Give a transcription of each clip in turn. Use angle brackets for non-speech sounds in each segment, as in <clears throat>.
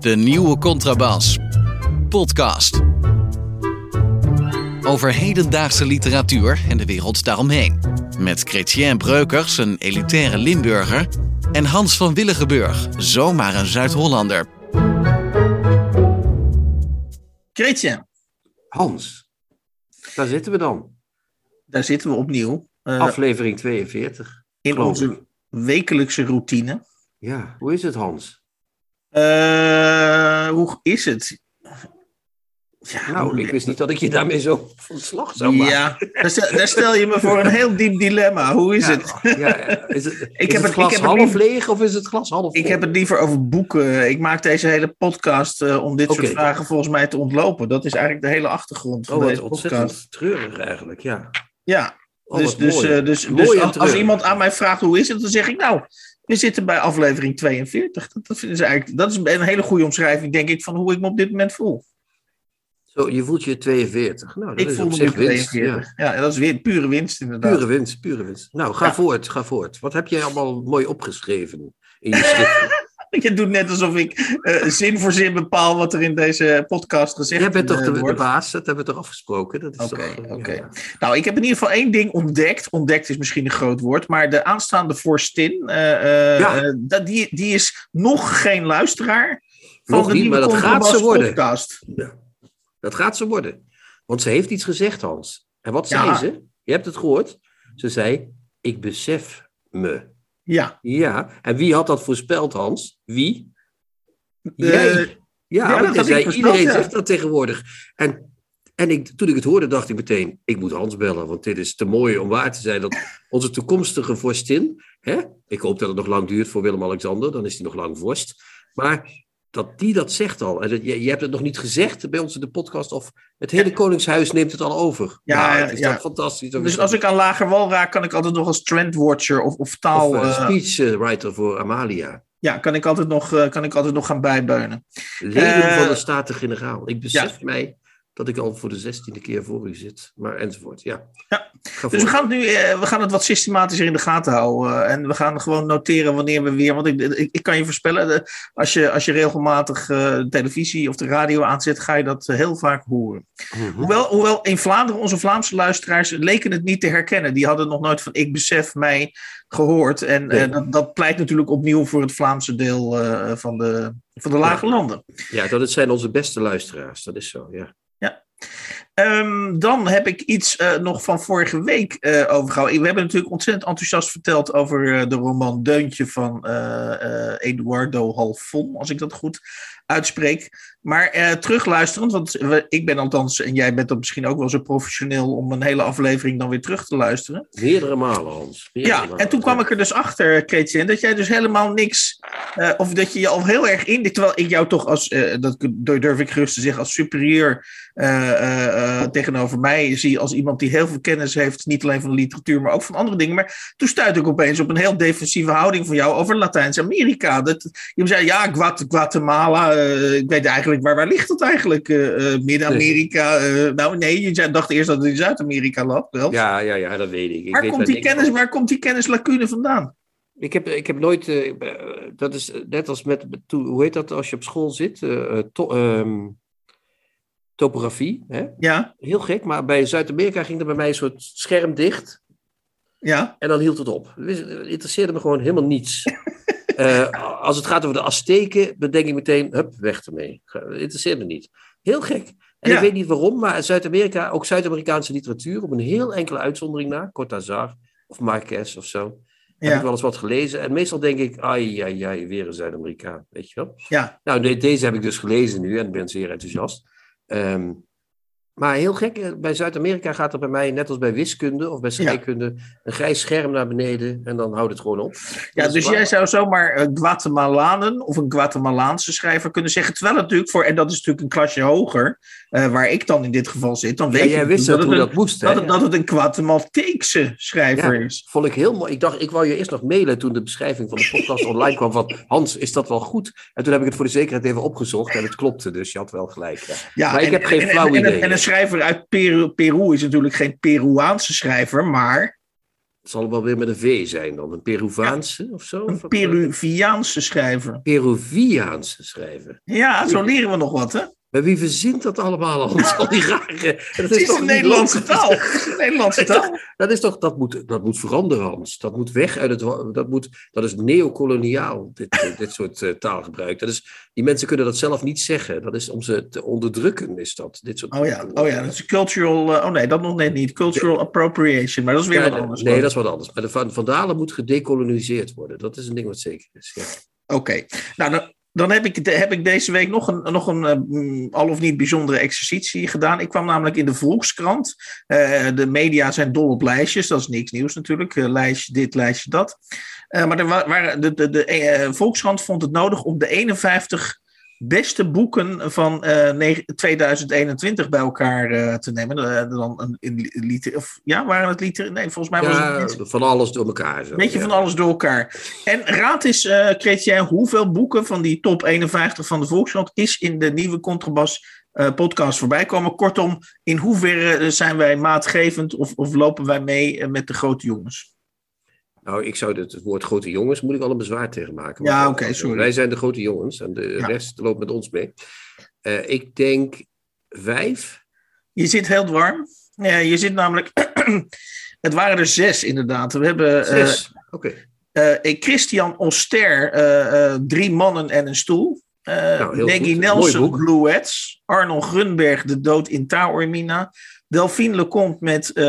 De nieuwe Contrabas. Podcast. Over hedendaagse literatuur en de wereld daaromheen. Met Chrétien Breukers, een elitaire Limburger. En Hans van Willigenburg, zomaar een Zuid-Hollander. Chrétien, Hans, daar zitten we dan. daar zitten we opnieuw. eh, Aflevering 42. in onze. Wekelijkse routine. Ja, hoe is het Hans? Eh, hoe is het? Ja, Nou, ik wist niet dat ik je daarmee zo van slag zou maken. Ja, daar stel, daar stel je me voor een heel diep dilemma. Hoe is Ja, het? Ja, is het, Ik is heb het glas ik heb het half liever- leeg of is het glas half vol? Ik heb het liever over boeken. Ik maak deze hele podcast eh, om dit soort vragen volgens mij te ontlopen. Dat is eigenlijk de hele achtergrond van Oh, deze podcast. ontzettend treurig eigenlijk, ja. Ja, Oh, dus, dus, mooi. eh, dus, Mooi dus als, iemand aan mij vraagt hoe is het, dan zeg ik nou, we zitten bij aflevering 42. Dat, dat, ze eigenlijk, dat is een hele goede omschrijving, denk ik, van hoe ik me op dit moment voel. Zo, je voelt je 42. Nou, dat ik is voel me nu winst. 42. Ja. Ja. dat is weer pure winst inderdaad. Pure winst, pure winst. Nou, ga Ja. voort, ga voort. Wat heb jij allemaal mooi opgeschreven in je schrift? <laughs> <laughs> Je doet net alsof ik eh, zin voor zin bepaal wat er in deze podcast gezegd Jij bent toch eh, de, de wordt. baas? Dat hebben we toch afgesproken? Oké, eh, oké. ja. Nou, ik heb in ieder geval één ding ontdekt. Ontdekt is misschien een groot woord, maar de aanstaande eh, eh, Ja. eh, dat, die, die is nog geen luisteraar van Nog de niet, maar dat gaat ze worden. podcast. Dat gaat ze worden. Want ze heeft iets gezegd, Hans. En wat Ja. zei ze? Je hebt het gehoord. Ze zei, ik besef me. Ja, Ja, en wie had dat voorspeld, Hans? Wie? Eh, Jij. Ja, ja, dat zei, iedereen ja. zegt dat tegenwoordig. En, en ik, toen ik het hoorde, dacht ik meteen, ik moet Hans bellen. Want dit is te mooi om waar te zijn. Dat <laughs> onze toekomstige vorstin, hè? ik hoop dat het nog lang duurt voor Willem-Alexander, dan is hij nog lang vorst. Maar dat die dat zegt al. En dat, je, je hebt het nog niet gezegd bij ons in de podcast, of het hele Koningshuis neemt het al over. Ja, Nou, ja, het is ja. fantastisch. Dus als ik aan lager wal raak, kan ik altijd nog als trendwatcher of, of taal. Of eh, eh, speechwriter voor Amalia. ja, kan ik, altijd nog, eh, kan ik altijd nog gaan bijbeunen. Leden Eh, van de Staten-Generaal. Ik besef mij dat ik al voor de zestiende keer voor u zit. Maar enzovoort, ja. Ja. Dus we gaan, het nu, eh, we gaan het wat systematischer in de gaten houden. eh, en we gaan gewoon noteren wanneer we weer. Want ik, ik, ik kan je voorspellen, eh, als je, als je regelmatig de televisie of de radio aanzet, ga je dat heel vaak horen. Mhm. Hoewel, hoewel in Vlaanderen onze Vlaamse luisteraars leken het niet te herkennen. Die hadden nog nooit van ik besef mij gehoord. En dat, dat pleit natuurlijk opnieuw voor het Vlaamse deel van, de, van de lage landen. Ja, dat zijn onze beste luisteraars. Dat is zo, ja. Ehm, dan heb ik iets eh, nog van vorige week eh overgehouden. We hebben natuurlijk ontzettend enthousiast verteld over eh, de roman Deuntje van Eduardo Halfon, als ik dat goed uitspreek. Maar eh, terugluisterend, want we- ik ben althans, en jij bent dan misschien ook wel zo professioneel om een hele aflevering dan weer terug te luisteren. Meerdere malen, Hans. Meerdere Ja, malen. en toen kwam ik er dus achter, Kreetje, dat jij dus helemaal niks, eh, of dat je je al heel erg in, terwijl ik jou toch als, eh, dat durf ik gerust te zeggen, als superieur tegenover mij zie als iemand die heel veel kennis heeft, niet alleen van de literatuur, maar ook van andere dingen. Maar toen stuitte ik opeens op een heel defensieve houding van jou over Latijns-Amerika. Dat, je zei, ja, Guat- Guatemala, eh, ik weet eigenlijk, waar, waar ligt dat eigenlijk? Eh, Midden-Amerika? <laughs> nou nee, je dacht eerst dat het in Zuid-Amerika lag. Wel. Ja, ja, ja, dat weet ik. ik waar, weet komt die kennis, waar komt die kennislacune vandaan? Ik heb, ik heb nooit... dat is net als met... Hoe heet dat als je op school zit? Eh, eh, to- ehm, topografie, hè? Ja, Heel gek, maar bij Zuid-Amerika ging er bij mij een soort scherm dicht. ja. En dan hield het op. Het interesseerde me gewoon helemaal niets. <laughs> Eh, als het gaat over de Azteken, dan denk ik meteen, hup, weg ermee. Interesseert me niet. Heel gek. En Ja. ik weet niet waarom, maar Zuid-Amerika, ook Zuid-Amerikaanse literatuur, op een heel enkele uitzondering na, Cortázar of Marquez of zo, heb ik wel eens wat gelezen. En meestal denk ik, ai, ai, ai, weer een Zuid-Amerikaan, weet je wel. Ja. Nou, de- deze heb ik dus gelezen nu en ben zeer enthousiast. Ehm, maar heel gek, eh, bij Zuid-Amerika gaat er bij mij, net als bij wiskunde of bij scheikunde, een grijs scherm naar beneden en dan houdt het gewoon op. Ja, dus jij zou zomaar eh, Guatemalanen of een Guatemalaanse schrijver kunnen zeggen. Terwijl het natuurlijk voor, en dat is natuurlijk een klasje hoger, eh, waar ik dan in dit geval zit, dan weet Ja, je jij wist dat, het hoe een- dat moest, hè? dat, het, dat het een Guatemalteekse schrijver Ja. is. Vond ik heel mooi. Ik dacht, ik wou je eerst nog mailen toen de beschrijving van de podcast <laughs> online kwam van Hans, is dat wel goed? En toen heb ik het voor de zekerheid even opgezocht en het klopte, dus je had wel gelijk. Ja. Maar ik heb geen en- flauw en, idee. Schrijver uit Peru, Peru is natuurlijk geen Peruaanse schrijver, maar Het zal wel weer met een V zijn dan. Een Peruvaanse of zo? Een Peruviaanse schrijver. Peruviaanse schrijver. Ja, zo leren we nog wat, hè? Maar wie verzint dat allemaal? Hans? Al die <laughs> rare... Dat Het is toch een Nederlandse taal. Een Nederlandse <laughs> taal. Dat is toch, dat moet, dat moet veranderen, Hans. Dat moet weg uit het, dat moet, dat is neocoloniaal, dit, dit soort eh, taalgebruik. Dat is, die mensen kunnen dat zelf niet zeggen. Dat is om ze te onderdrukken, is dat. Dit soort Oh ja, oh ja, dat is cultural. eh, oh nee, dat nog net niet. Cultural appropriation, maar dat is weer Ja, wat anders. Nee, dat is wat anders. Maar de Van- Vandalen moet gedecoloniseerd worden. Dat is een ding wat zeker is. Ja. Oké, nou dan, dan heb, ik, heb ik deze week nog een, nog een eh, mm, al of niet bijzondere exercitie gedaan. Ik kwam namelijk in de Volkskrant. Eh, de media zijn dol op lijstjes, dat is niks nieuws natuurlijk. Eh, lijstje dit, lijstje dat. Maar de, de, de Volkskrant vond het nodig om de 51 beste boeken van eh, negen- 2021 bij elkaar eh, te nemen. Eh, dan een, liter, of, ja, waren het liter? Nee, volgens mij was het van alles door elkaar. Zo. een beetje ja. van alles door elkaar. En raad eens, eh Chrétien, hoeveel boeken van die top 51 van de Volkskrant is in de nieuwe Contrabas eh, podcast voorbij komen? Kortom, in hoeverre eh, zijn wij maatgevend of, of lopen wij mee eh, met de grote jongens? Nou, ik zou het, het woord grote jongens, moet ik al een bezwaar tegen maken. Ja, oké, sorry. Wij zijn de grote jongens en de Ja. rest loopt met ons mee. Eh, ik denk vijf. Je zit heel warm. Ja, je zit namelijk. <clears throat> het waren er zes, inderdaad. We hebben eh, Zes. Oké. eh, eh, Christian Oster, Drie mannen en een stoel. Eh Nou, Nelson. Bluets. Arnold Grunberg, De Dood in Taormina. Delphine Lecomte met, eh,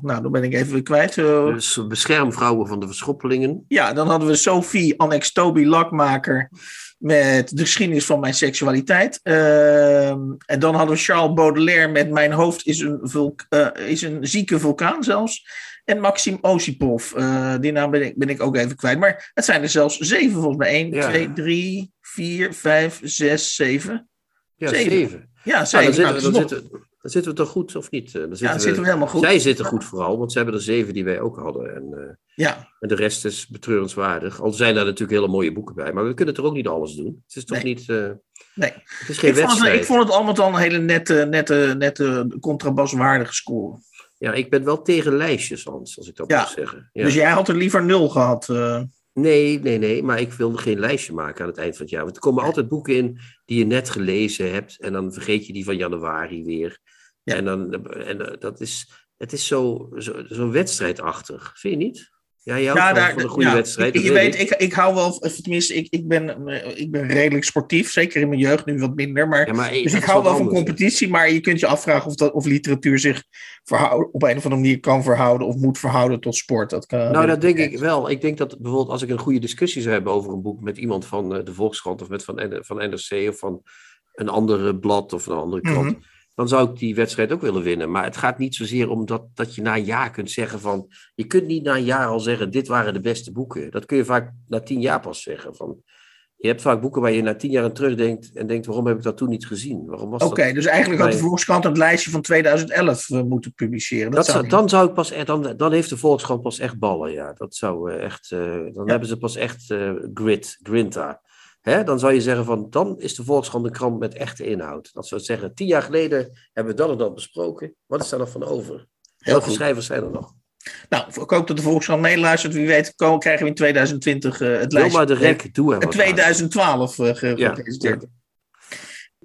nou, dan ben ik even weer kwijt. eh, Dus beschermvrouwen van de verschoppelingen. ja, dan hadden we Sophie Annex Toby Lakmaker met de geschiedenis van mijn seksualiteit. Ehm, en dan hadden we Charles Baudelaire met Mijn hoofd is een, vulk, eh, is een zieke vulkaan zelfs. En Maxim Osipov, die naam ben ik, ben ik ook even kwijt. Maar het zijn er zelfs zeven volgens mij. 1, Ja. 2, 3, 4, 5, 6, 7. Ja, Zeven. zeven. Ja, Nou, zeven. dan, Nou, dan, zitten, dan zitten we toch goed, of niet? Eh, ja, dan zitten we helemaal goed. Zij zitten goed vooral, want ze hebben er zeven die wij ook hadden. En, eh, Ja, en de rest is betreurenswaardig. Al zijn daar natuurlijk hele mooie boeken bij. Maar we kunnen toch ook niet alles doen. Het is toch Nee. niet... eh, nee. het is geen Ik vond, het, wedstrijd. ik vond het allemaal dan een hele nette, nette, nette contrabaswaardige score. Ja, ik ben wel tegen lijstjes, Hans, als ik dat Ja. mag zeggen. Ja. Dus jij had er liever nul gehad. eh. Nee, nee, nee, maar ik wilde geen lijstje maken aan het eind van het jaar. Want er komen altijd boeken in die je net gelezen hebt. En dan vergeet je die van januari weer. Ja. En, dan, en eh, dat is, het is zo, zo, zo wedstrijdachtig. Vind je niet? Ja, je houdt Ja, van, daar- van een goede ja, wedstrijd. Je, dat je weet, ik. ik, ik hou wel, of tenminste, ik, ik, ben, eh, ik ben redelijk sportief. Zeker in mijn jeugd, nu wat minder. Maar, Ja, maar, dus ik hou wel van competitie. Maar je kunt je afvragen of, dat, of literatuur zich op een of andere manier kan verhouden. Of moet verhouden tot sport. Dat kan, Nou, dat denk ik wel. Ik denk dat bijvoorbeeld als ik een goede discussie zou hebben over een boek met iemand van eh, de Volkskrant of met van, van NRC of van een ander blad of een andere krant, Mhm. Dan zou ik die wedstrijd ook willen winnen. Maar het gaat niet zozeer om dat, dat je na een jaar kunt zeggen van, je kunt niet na een jaar al zeggen, dit waren de beste boeken. Dat kun je vaak na tien jaar pas zeggen. Van, je hebt vaak boeken waar je na tien jaar aan terugdenkt en denkt, waarom heb ik dat toen niet gezien? Waarom was Oké, dus eigenlijk had de. Volkskrant het lijstje van 2011 eh, moeten publiceren. Dat, Dat zou dan zou ik pas dan, dan heeft de Volkskrant pas echt ballen, ja. Dat zou eh, echt, eh, dan Ja. hebben ze pas echt eh, grit, grinta. Hè? Dan zou je zeggen van, dan is de Volkskrant een krant met echte inhoud. Dat zou zeggen, tien jaar geleden hebben we dat en dat besproken. Wat is daar nog van over? Heel Welke schrijvers zijn er nog? Nou, ik hoop dat de Volkskrant meeluistert. Wie weet komen, krijgen we in 2020 eh, het lijstje. maar de rek, er In wat aan. 2012 eh, ge- Ja, gepresenteerd.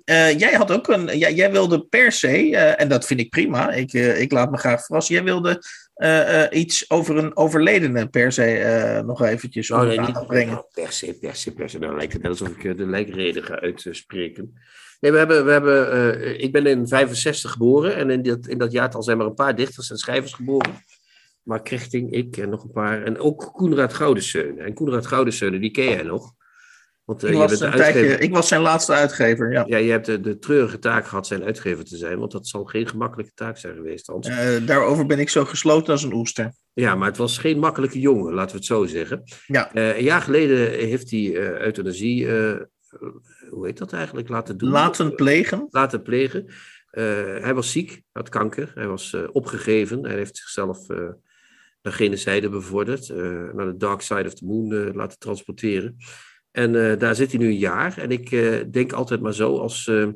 Eh, jij had ook een. ja, jij wilde per se, eh, en dat vind ik prima. Ik, eh, ik laat me graag verrassen. Jij wilde eh, eh, iets over een overledene per se eh, nog eventjes Oh, nee, niet brengen. nou, per se, per se, per se. Nou lijkt het net alsof ik de lijkreden ga uitspreken. Nee, we hebben, we hebben, ik ben in 65 geboren en in dat, in dat jaartal zijn maar een paar dichters en schrijvers geboren. Mark Krichting, ik en nog een paar. En ook Koenraad Goudenseunen. En Koenraad Goudenseunen, die ken jij nog. Want eh, Ik je was, bent de een tijdje, uitgever. ik was zijn laatste uitgever. Ja. Ja, je hebt de, de treurige taak gehad zijn uitgever te zijn, want dat zal geen gemakkelijke taak zijn geweest, Hans. Eh, daarover ben ik zo gesloten als een oester. Ja, maar het was geen makkelijke jongen, laten we het zo zeggen. Ja. Eh, een jaar geleden heeft hij eh euthanasie, hoe heet dat eigenlijk, laten doen. Laten plegen. Laten plegen. Hij was ziek, had kanker, hij was opgegeven. Hij heeft zichzelf naar gene zijde bevorderd, naar de dark side of the moon laten transporteren. En eh, daar zit hij nu een jaar. En ik eh, denk altijd maar zo, als eh,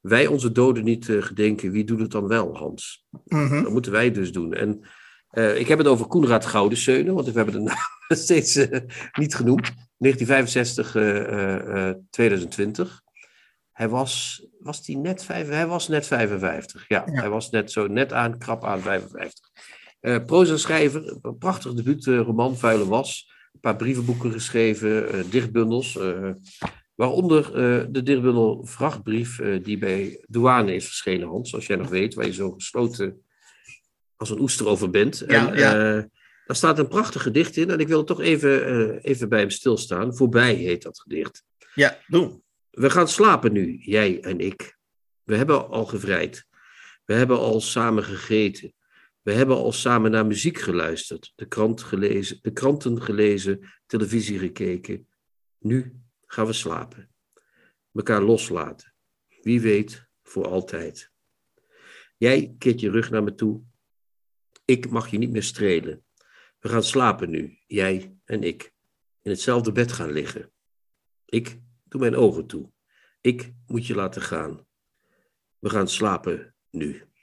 wij onze doden niet gedenken, wie doet het dan wel, Hans? Mhm. Dat moeten wij dus doen. En ik heb het over Koenraad Goudenseunen, want we hebben de naam <laughs> steeds niet genoemd. 1965, uh, 2020. Hij was, was die net vijf, hij was net 55. Ja, ja, hij was net zo net aan, krap aan 55. Uh, proza schrijver, een prachtig debuutroman, Vuile Was. Een paar brievenboeken geschreven, dichtbundels. Waaronder uh, de dichtbundel Vrachtbrief, uh, die bij douane is verschenen, Hans, zoals jij nog weet, waar je zo gesloten als een oester over bent. Ja, en, ja. Uh, daar staat een prachtig gedicht in en ik wil toch even, even bij hem stilstaan. Voorbij heet dat gedicht. Ja, doe. We gaan slapen nu, jij en ik. We hebben al gevrijd. We hebben al samen gegeten. We hebben al samen naar muziek geluisterd, de, krant gelezen, de kranten gelezen, televisie gekeken. Nu gaan we slapen. Mekaar loslaten. Wie weet, voor altijd. Jij keert je rug naar me toe. Ik mag je niet meer strelen. We gaan slapen nu, jij en ik. In hetzelfde bed gaan liggen. Ik doe mijn ogen toe. Ik moet je laten gaan. We gaan slapen nu.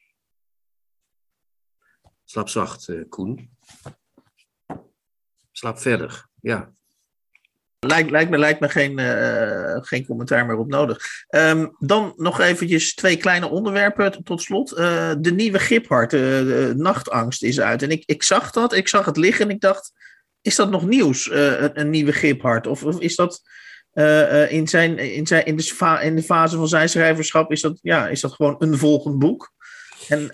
Slaap zacht, uh, Koen. Slaap verder, ja. Lijkt, me, lijkt me geen, uh, geen commentaar meer op nodig. Um, dan nog eventjes twee kleine onderwerpen tot slot. Uh, de nieuwe Giphart, de Nachtangst, is uit. En ik, ik zag dat, ik zag het liggen en ik dacht, is dat nog nieuws, een, een, nieuwe Giphart? Of, of is dat in, zijn, in, zijn, in, de, in de fase van zijn schrijverschap, is dat, ja, is dat gewoon een volgend boek? En...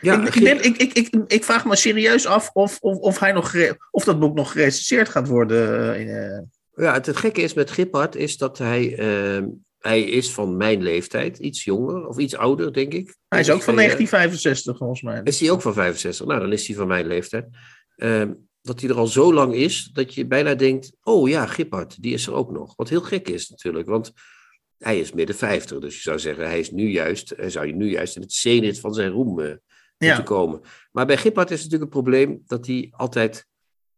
Ja, ik, ik, ben, ik, ik, vraag me serieus af of, of, of, hij nog of dat boek nog gerecenseerd gaat worden. In, uh... Ja, het, het, gekke is met Giphart is dat hij, uh, hij is van mijn leeftijd, iets jonger of iets ouder, denk ik. Hij is ook van 1965, volgens mij. Is hij ook van 65? Nou, dan is hij van mijn leeftijd. Uh, dat hij er al zo lang is, dat je bijna denkt, oh ja, Giphart, die is er ook nog. Wat heel gek is natuurlijk, want hij is midden 50, dus je zou zeggen, hij is nu juist, hij zou je nu juist in het zenit van zijn roem te komen. Maar bij Giphart is het natuurlijk een probleem dat hij altijd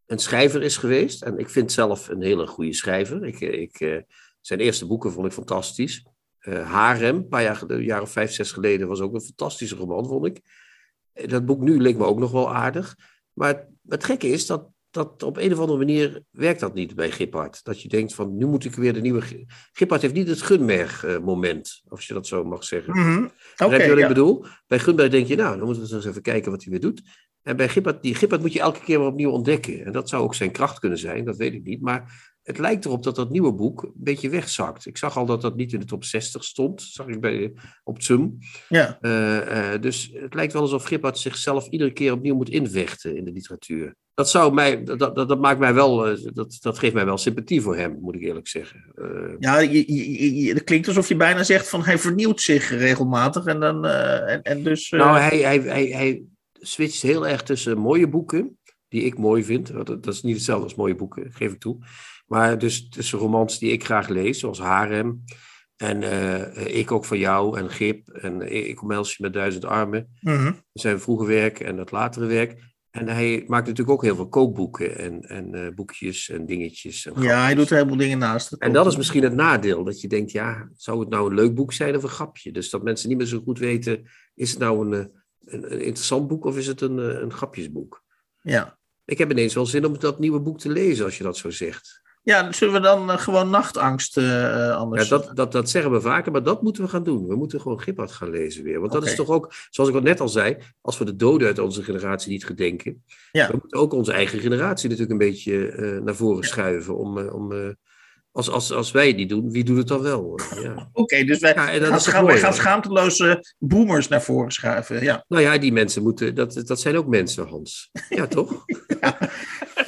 een schrijver is geweest. En ik vind zelf een hele goede schrijver. Ik, ik, uh, zijn eerste boeken vond ik fantastisch. Uh, Harem, een paar jaar, een jaar of vijf, zes geleden, was ook een fantastische roman, vond ik. Dat boek nu leek me ook nog wel aardig. Maar het gekke is dat, dat op een of andere manier werkt dat niet bij Giphart. Dat je denkt van, nu moet ik weer de nieuwe... Giphart heeft niet het Gunberg-moment, als je dat zo mag zeggen. Mm -hmm. Okay, je wat ja. ik bedoel? Bij Gunberg denk je, nou, dan moeten we eens even kijken wat hij weer doet. En bij Giphart, die Giphart moet je elke keer weer opnieuw ontdekken. En dat zou ook zijn kracht kunnen zijn, dat weet ik niet. Maar het lijkt erop dat dat nieuwe boek een beetje wegzakt. Ik zag al dat dat niet in de top 60 stond, zag ik bij, op Zum. Ja. Uh, uh, dus het lijkt wel alsof Giphart zichzelf iedere keer opnieuw moet invechten in de literatuur. Dat, zou mij, dat, dat, dat maakt mij wel, uh, dat, dat geeft mij wel sympathie voor hem, moet ik eerlijk zeggen. ja, je, je, je, het klinkt alsof je bijna zegt van hij vernieuwt zich regelmatig en dan en, en dus. Nou, hij, hij, hij, hij switcht heel erg tussen mooie boeken, die ik mooi vind. Dat, dat is niet hetzelfde als mooie boeken, geef ik toe. Maar dus tussen romans die ik graag lees, zoals Harem. En uh, ik ook van jou en Gip. En ik omhels je met duizend armen. Mm -hmm. Zijn vroege werk en het latere werk. En hij maakt natuurlijk ook heel veel kookboeken en, en uh, boekjes en dingetjes. En ja, hij doet een heleboel dingen naast. En dat is misschien het nadeel. Dat je denkt, ja, zou het nou een leuk boek zijn of een grapje? Dus dat mensen niet meer zo goed weten, is het nou een, een, een interessant boek of is het een, een grapjesboek? Ja. Ik heb ineens wel zin om dat nieuwe boek te lezen, als je dat zo zegt. Ja, zullen we dan uh, gewoon nachtangst uh, anders... Ja, dat, dat, dat zeggen we vaker, maar dat moeten we gaan doen. We moeten gewoon Giphart gaan lezen weer. Want dat okay. is toch ook, zoals ik al net al zei, als we de doden uit onze generatie niet gedenken, ja. we moeten ook onze eigen generatie natuurlijk een beetje uh, naar voren schuiven. Om, om, als, als, als wij het niet doen, wie doet het dan wel? Ja. <laughs> Oké, okay, dus wij, ja, gaan, wij gaan schaamteloze boomers naar voren schuiven. Ja. Nou ja, die mensen moeten, dat, dat zijn ook mensen, Hans. Ja, toch? <laughs> ja.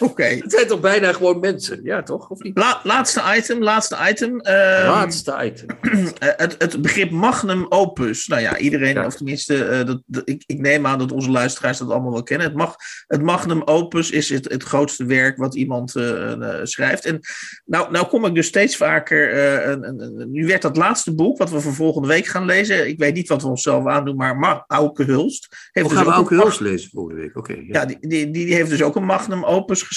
<laughs> Oké. Okay. Het zijn toch bijna gewoon mensen, ja toch? Of niet? La, laatste item, laatste item. Uh, laatste item. <clears throat> het, het begrip magnum opus. Nou ja, iedereen, ja. of tenminste, uh, dat, dat, ik, ik neem aan dat onze luisteraars dat allemaal wel kennen. Het, mag, het magnum opus is het, het grootste werk wat iemand uh, schrijft. En nou, nou kom ik dus steeds vaker. Een, een, nu werd dat laatste boek, wat we voor volgende week gaan lezen. Ik weet niet wat we onszelf aandoen, maar Ma Auke Hulst. Heeft we dus gaan Auke Hulst lezen volgende week, oké. Okay, ja, ja die, die, die heeft dus ook een magnum opus geschreven.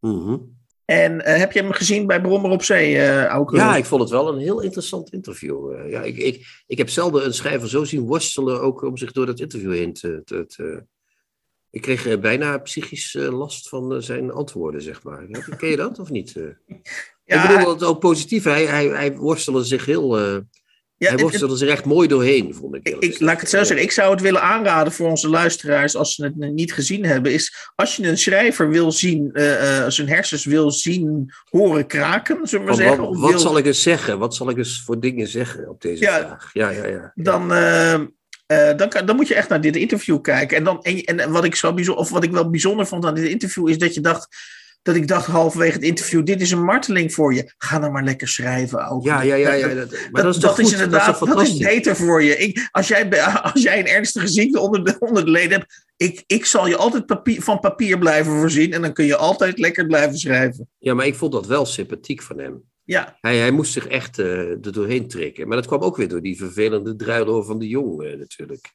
Mm -hmm. En uh, heb je hem gezien bij Brommer op Zee, uh, Auke? Ja, ik vond het wel een heel interessant interview. Uh, ja, ik, ik, ik heb zelden een schrijver zo zien worstelen, ook om zich door dat interview heen te, te, te Ik kreeg eh, bijna psychisch eh, last van eh, zijn antwoorden, zeg maar. Ken je dat of niet? Eh, <laughs> Ja, ik bedoel het ook positief. Hij, hij, hij worstelde zich heel. Ja, hij het- worstelde zich echt mooi doorheen, vond ik. Ik, laat ik het zo zeggen. Ik zou het willen aanraden voor onze luisteraars als ze het niet gezien hebben. Is als je een schrijver wil zien, eh, eh, zijn hersens wil zien horen kraken, zullen we Van zeggen. wat wat wil- zal ik eens zeggen? Wat zal ik eens voor dingen zeggen op deze Ja. vraag? Ja, ja, ja. dan, eh, dan, kan, dan moet je echt naar dit interview kijken. En, dan, en, en wat, ik zo bijzonder, of wat ik wel bijzonder vond aan dit interview is dat je dacht. Dat ik dacht halverwege het interview: dit is een marteling voor je. Ga nou maar lekker schrijven. Ook. Ja, ja, ja. ja, Dat- maar dat, dat is inderdaad dat is toch dat is fantastisch? beter voor je. Ik, als, jij, <laughs> als jij een ernstige ziekte onder de, onder de leden hebt, ik, ik zal je altijd papier, van papier blijven voorzien en dan kun je altijd lekker blijven schrijven. Ja, maar ik vond dat wel sympathiek van hem. Ja, Hij, hij moest zich echt eh, er doorheen trekken. Maar dat kwam ook weer door die vervelende druiloor van de jong, eh, natuurlijk.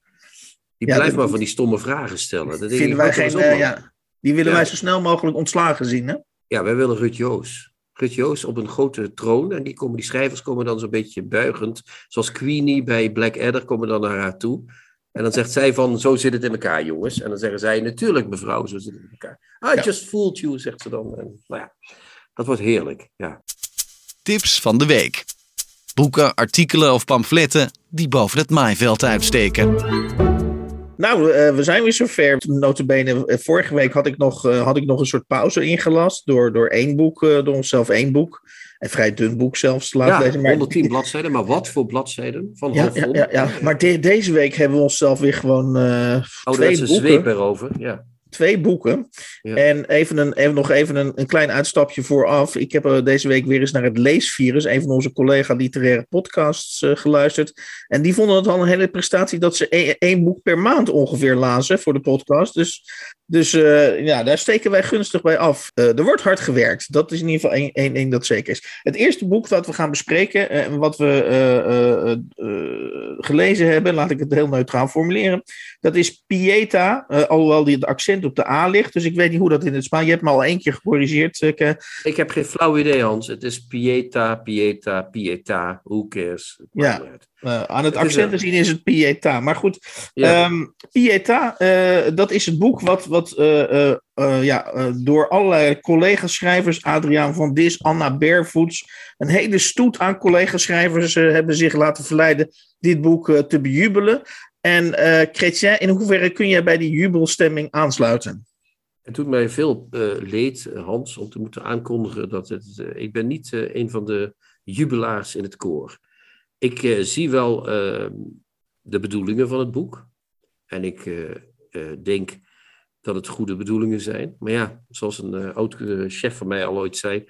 Die Ja, blijft maar van die stomme vragen stellen. Dat vinden wij geen. man. ja, die willen Ja. wij zo snel mogelijk ontslagen zien. Hè? Ja, wij willen Rut Joos. Rut Joos op een grote troon. En die, komen, die schrijvers komen dan zo'n beetje buigend. Zoals Queenie bij Blackadder komen dan naar haar toe. En dan zegt zij van, zo zit het in elkaar, jongens. En dan zeggen zij, natuurlijk mevrouw, zo zit het in elkaar. I Ja. just fooled you, zegt ze dan. En, nou ja, dat wordt heerlijk, ja. Tips van de week. Boeken, artikelen of pamfletten die boven het maaiveld uitsteken. Nou, eh, we zijn weer zover. Notabene, eh, vorige week had ik nog, eh, had ik nog een soort pauze ingelast door, door één boek, door onszelf één boek. Een vrij dun boek zelfs laten Ja, lezen. Maar 110 bladzijden, maar wat voor bladzijden? Van Ja, ja, ja, ja. maar de- deze week hebben we onszelf weer gewoon eh twee, boeken, zweep erover, ja. Twee boeken. Ja. En even, een, even nog even een, een klein uitstapje vooraf. Ik heb eh, deze week weer eens naar het Leesvirus, een van onze collega literaire podcasts, eh, geluisterd. En die vonden het al een hele prestatie dat ze één, één boek per maand ongeveer lazen voor de podcast. Dus, dus eh, ja, daar steken wij gunstig bij af. Er wordt hard gewerkt. Dat is in ieder geval één, één ding dat zeker is. Het eerste boek dat we gaan bespreken en wat we gelezen hebben, laat ik het heel neutraal formuleren. Dat is Pieta, alhoewel die het accent op de A ligt. Dus ik weet niet hoe dat in het Spaans... Je hebt me al één keer gecorrigeerd. Ke- Ik heb geen flauw idee, Hans. Het is Pieta, Pieta, Pieta. Who cares? Ja. eh, aan het accent te zien is het Pieta. Maar goed, Ja. Ehm, Pieta, eh, dat is het boek wat, wat eh, ja, door allerlei collega-schrijvers, Adriaan van Dis, Anna Barefoots, een hele stoet aan collega-schrijvers hebben zich laten verleiden dit boek te bejubelen. En Chrétien, in hoeverre kun jij bij die jubelstemming aansluiten? Het doet mij veel eh, leed, eh, Hans, om te moeten aankondigen dat het. ik ben niet eh, een van de jubelaars in het koor. Ik zie wel eh, de bedoelingen van het boek. En ik denk dat het goede bedoelingen zijn. Maar ja, zoals een oud chef van mij al ooit zei: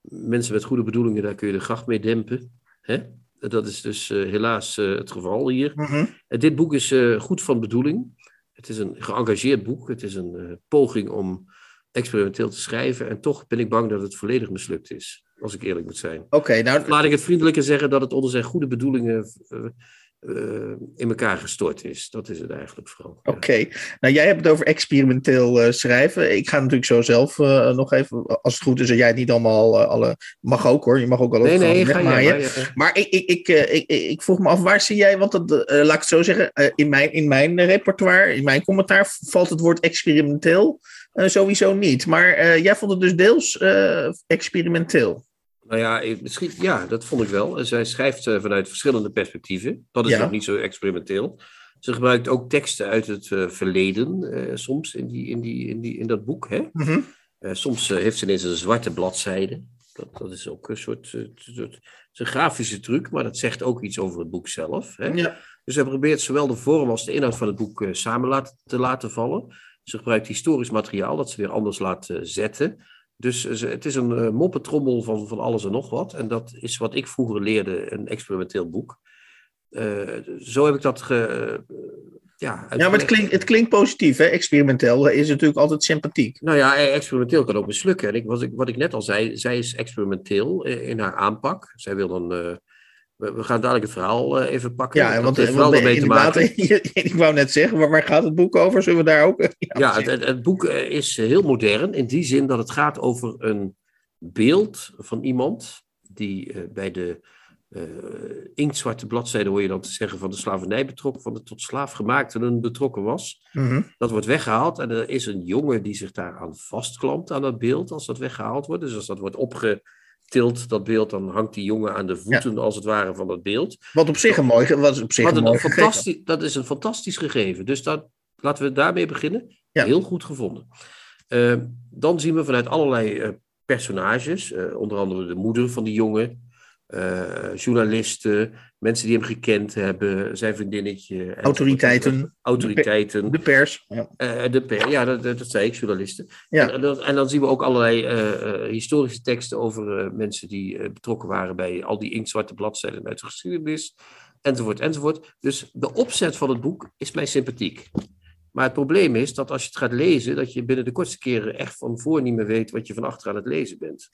mensen met goede bedoelingen, daar kun je de gracht mee dempen. Hè? Dat is dus eh, helaas eh, het geval hier. Mhm. Dit boek is eh, goed van bedoeling. Het is een geëngageerd boek. Het is een poging om experimenteel te schrijven. En toch ben ik bang dat het volledig mislukt is. Als ik eerlijk moet zijn. Oké, nou, Laat ik het vriendelijker zeggen dat het onder zijn goede bedoelingen eh, in elkaar gestort is. Dat is het eigenlijk vooral. Ja. Oké, nou jij hebt het over experimenteel eh, schrijven. Ik ga natuurlijk zo zelf eh, nog even, als het goed is, en jij het niet allemaal alle. Mag ook hoor, je mag ook al Nee, nee, ga maar, ja. Maar ik, ik, ik, ik, ik, vroeg me af, waar zie jij, want dat, laat ik het zo zeggen, in, mijn, in mijn repertoire, in mijn commentaar valt het woord experimenteel sowieso niet. Maar jij vond het dus deels experimenteel. Nou ja, misschien, ja, dat vond ik wel. Zij schrijft eh, vanuit verschillende perspectieven. Dat is Ja. nog niet zo experimenteel. Ze gebruikt ook teksten uit het eh, verleden, eh, soms in, die, in, die, in, die, in dat boek. Hè? Mhm. Soms heeft ze ineens een zwarte bladzijde. Dat, dat is ook een soort, soort- een grafische truc, maar dat zegt ook iets over het boek zelf. Hè? Ja. Dus hij probeert zowel de vorm als de inhoud van het boek samen laat, te laten vallen. Ze gebruikt historisch materiaal dat ze weer anders laat zetten. Dus het is een eh, moppetrommel van, van alles en nog wat. En dat is wat ik vroeger leerde, een experimenteel boek. Eh, zo heb ik dat ge, eh, ja, ja, maar het klinkt, het klinkt positief, hè? experimenteel is natuurlijk altijd sympathiek. Nou ja, experimenteel kan ook mislukken. En ik, wat, ik, wat ik net al zei, zij is experimenteel in haar aanpak. Zij wil dan. We, we gaan dadelijk het verhaal eh, even pakken. Ja, want, want, ermee te inderdaad, maken. <laughs> ik wou net zeggen, maar waar gaat het boek over? Zullen we daar ook... <laughs> Ja, het, het, het boek eh, is heel modern in die zin dat het gaat over een beeld van iemand die eh, bij de uh, inktzwarte bladzijde hoor je dan te zeggen van de slavernij betrokken, van de tot slaafgemaakten betrokken was. Mhm. Dat wordt weggehaald en er is een jongen die zich daaraan vastklampt aan dat beeld als dat weggehaald wordt. Dus als dat wordt opgetild, dat beeld, dan hangt die jongen aan de voeten als het ware van dat beeld. Wat op zich een mooi, wat op zich Wat een een mooi fantastisch, dat is een fantastisch gegeven. Dus dat, laten we daarmee beginnen. Ja. Heel goed gevonden. Eh, dan zien we vanuit allerlei eh, personages, eh, onder andere de moeder van die jongen, eh, journalisten, mensen die hem gekend hebben, zijn vriendinnetje. Autoriteiten. Autoriteiten. De pers. Ja. Eh, de per, ja, dat, dat dat zei ik, journalisten. Ja. En, dat- en dan zien we ook allerlei eh, historische teksten over mensen die betrokken waren bij al die inktzwarte bladzijden uit de geschiedenis, enzovoort, enzovoort. Dus de opzet van het boek is mij sympathiek. Maar het probleem is dat als je het gaat lezen, dat je binnen de kortste keren echt van voor niet meer weet wat je van achter aan het lezen bent.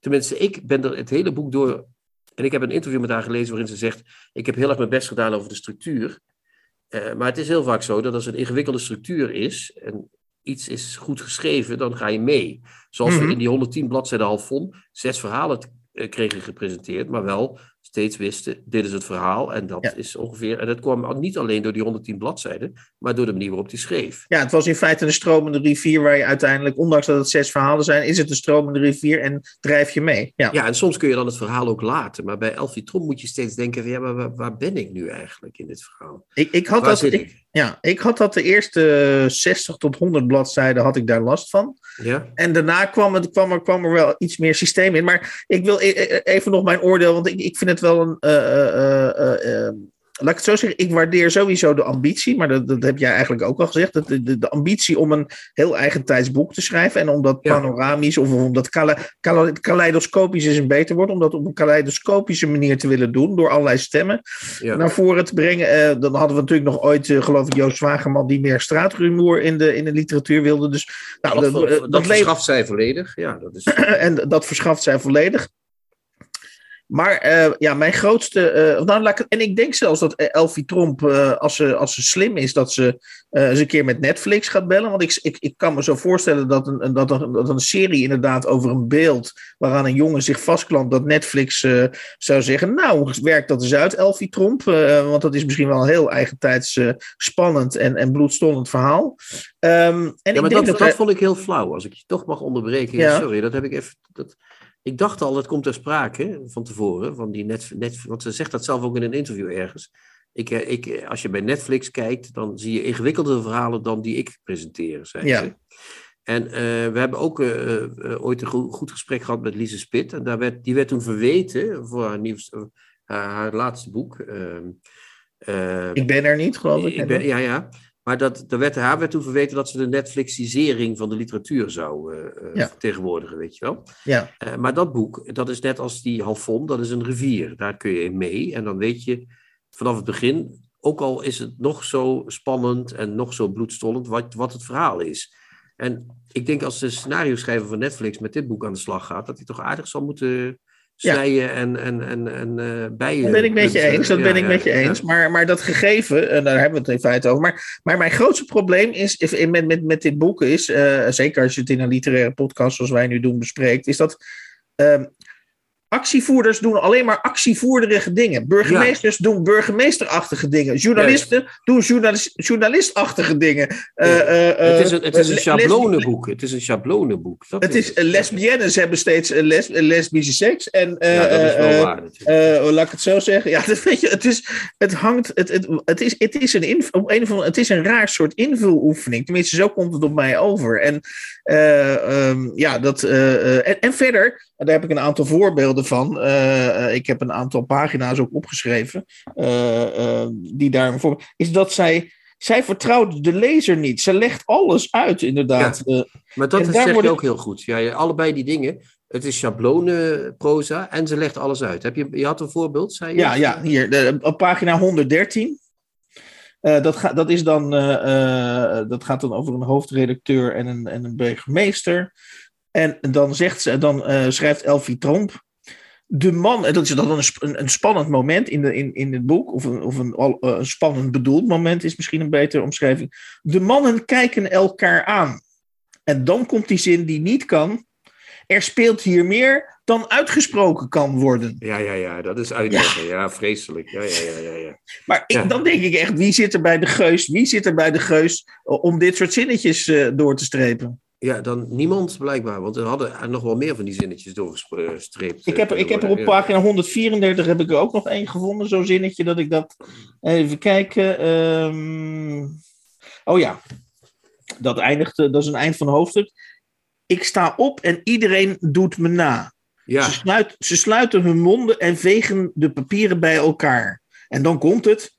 Tenminste, ik ben er het hele boek door. En ik heb een interview met haar gelezen waarin ze zegt: Ik heb heel erg mijn best gedaan over de structuur. Eh, maar het is heel vaak zo dat als er een ingewikkelde structuur is en iets is goed geschreven, dan ga je mee. Zoals Mhm. we in die 110 bladzijden halfon zes verhalen eh, kregen gepresenteerd, maar wel steeds wisten, dit is het verhaal en dat Ja. is ongeveer... En dat kwam niet alleen door die 110 bladzijden, maar door de manier waarop die schreef. ja, het was in feite een stromende rivier waar je uiteindelijk, ondanks dat het zes verhalen zijn, is het een stromende rivier en drijf je mee. Ja. Ja, en soms kun je dan het verhaal ook laten, maar bij Elfie Trom moet je steeds denken ja, maar waar, waar ben ik nu eigenlijk in dit verhaal? Ik, ik, had Waar dat, ik? ja, ik had dat de eerste 60 tot 100 bladzijden had ik daar last van. Ja? En daarna kwam, het, kwam, er, kwam er wel iets meer systeem in. Maar ik wil e- e- even nog mijn oordeel, want ik, ik vind het wel een. eh, eh, eh, laat ik het zo zeggen, ik waardeer sowieso de ambitie, maar dat, dat heb jij eigenlijk ook al gezegd. Dat de, de, de ambitie om een heel eigentijds boek te schrijven en om dat Ja. panoramisch of om dat kale, kale- kaleidoscopisch is een beter woord, om dat op een kaleidoscopische manier te willen doen door allerlei stemmen Ja. naar voren te brengen. Eh, dan hadden we natuurlijk nog ooit, eh, geloof ik, Joost Zwageman, die meer straatrumoer in de, in de literatuur wilde. Dus nou, dat, dat, dat dat verschaft zij volledig. Ja, dat is... <clears throat> en dat verschaft zij volledig. Maar eh, ja, mijn grootste. eh, nou, laat ik, en ik denk zelfs dat Elfie Tromp, eh, als, ze, als ze slim is, dat ze eh, eens een keer met Netflix gaat bellen. Want ik, ik, ik kan me zo voorstellen dat een, dat, een, dat een serie inderdaad over een beeld waaraan een jongen zich vastklampt, dat Netflix eh, zou zeggen: Nou, werk dat eens uit, Elfie Tromp. eh, want dat is misschien wel een heel eigentijds eh, spannend en, en bloedstollend verhaal. Ehm, en Ja, ik denk dat, dat, dat, vond ik heel flauw. Als ik je toch mag onderbreken. Ja. Sorry, dat heb ik even. Dat, ik dacht al, dat komt ter sprake van tevoren. Van die net, net, want ze zegt dat zelf ook in een interview ergens. Ik, eh, ik, eh, als je bij Netflix kijkt, dan zie je ingewikkeldere verhalen dan die ik presenteer. Zei Ja. ze. En eh, we hebben ook ooit een goed, goed gesprek gehad met Lise Spit. En daar werd, die werd toen verweten voor haar, nieuwste, haar, haar laatste boek. ehm, eh, ik ben er niet, geloof ik. ik ben, ja, ja. Maar dat, er werd, haar werd toen verweten dat ze de Netflixisering van de literatuur zou Ja. vertegenwoordigen, weet je wel. ja. Eh, maar dat boek, dat is net als die Halfon, dat is een rivier. Daar kun je in mee. En dan weet je vanaf het begin, ook al is het nog zo spannend en nog zo bloedstollend, wat, wat het verhaal is. En ik denk als de scenario schrijver van Netflix met dit boek aan de slag gaat, dat hij toch aardig zal moeten Ja. snijden en, en, en, en eh bijen. Dat ben ik met je eens, dat Ja, ben ik ja, met je ja. eens. Maar, maar dat gegeven, en daar hebben we het in feite over. Maar, maar mijn grootste probleem is, is- met, met, met dit boek is, eh, zeker als je het in een literaire podcast zoals wij nu doen bespreekt, is dat ehm, actievoerders doen alleen maar actievoerderige dingen. Burgemeesters doen burgemeesterachtige dingen. Journalisten doen journalis, journalistachtige dingen. Eh, eh, eh, het is een, het is een schablonenboek. Het is een schablonenboek. Dat Het is, lesbiennes hebben steeds les, lesbische seks. En, Ja, dat is wel waar natuurlijk. laat ik het zo zeggen. Ja, <laughs> dat weet je, het, is, het hangt. Het, het, het, is, het, is een inv- op een of andere, het is een raar soort invuloefening. Tenminste, zo komt het op mij over. En, eh, ehm, ja, dat, en, en verder, daar heb ik een aantal voorbeelden van. Eh, eh, ik heb een aantal pagina's ook opgeschreven. eh, die daar voor. Is dat zij. Zij vertrouwt de lezer niet. Ze legt alles uit, inderdaad. Maar dat en is- daar zeg word je ik- ook heel goed. Ja, allebei die dingen. Het is schablonenproza en ze legt alles uit. Heb je, je had een voorbeeld, zei je? Ja, ja, hier, de, op pagina 113. Eh, dat, gaat dat, is dan, dat gaat dan over een hoofdredacteur en een, en een burgemeester. En dan, zegt ze, dan schrijft Elfie Tromp. De man, en dat is dan een, sp- een, een spannend moment in, de, in, in het boek, of, een, of een, al- eh, een spannend bedoeld moment is misschien een betere omschrijving. De mannen kijken elkaar aan. En dan komt die zin die niet kan. er speelt hier meer dan uitgesproken kan worden. Ja, ja, ja, dat is uitleggen. Ja, vreselijk. Ja, ja, ja, ja, ja. Maar ik, Ja. dan denk ik echt, wie zit er bij de geus? Wie zit er bij de geus eh, om dit soort zinnetjes eh, door te strepen? Ja, dan niemand blijkbaar, want er hadden nog wel meer van die zinnetjes doorgestreept. Ik heb, eh, ik heb er op pagina 134 heb ik er ook nog één gevonden, zo'n zinnetje dat ik dat. Even kijken. ehm, Oh ja, dat eindigt, eh, dat is een eind van een hoofdstuk. Ik sta op en iedereen doet me na. Ja, Ze, sluit, ze sluiten hun monden en vegen de papieren bij elkaar. En dan komt het.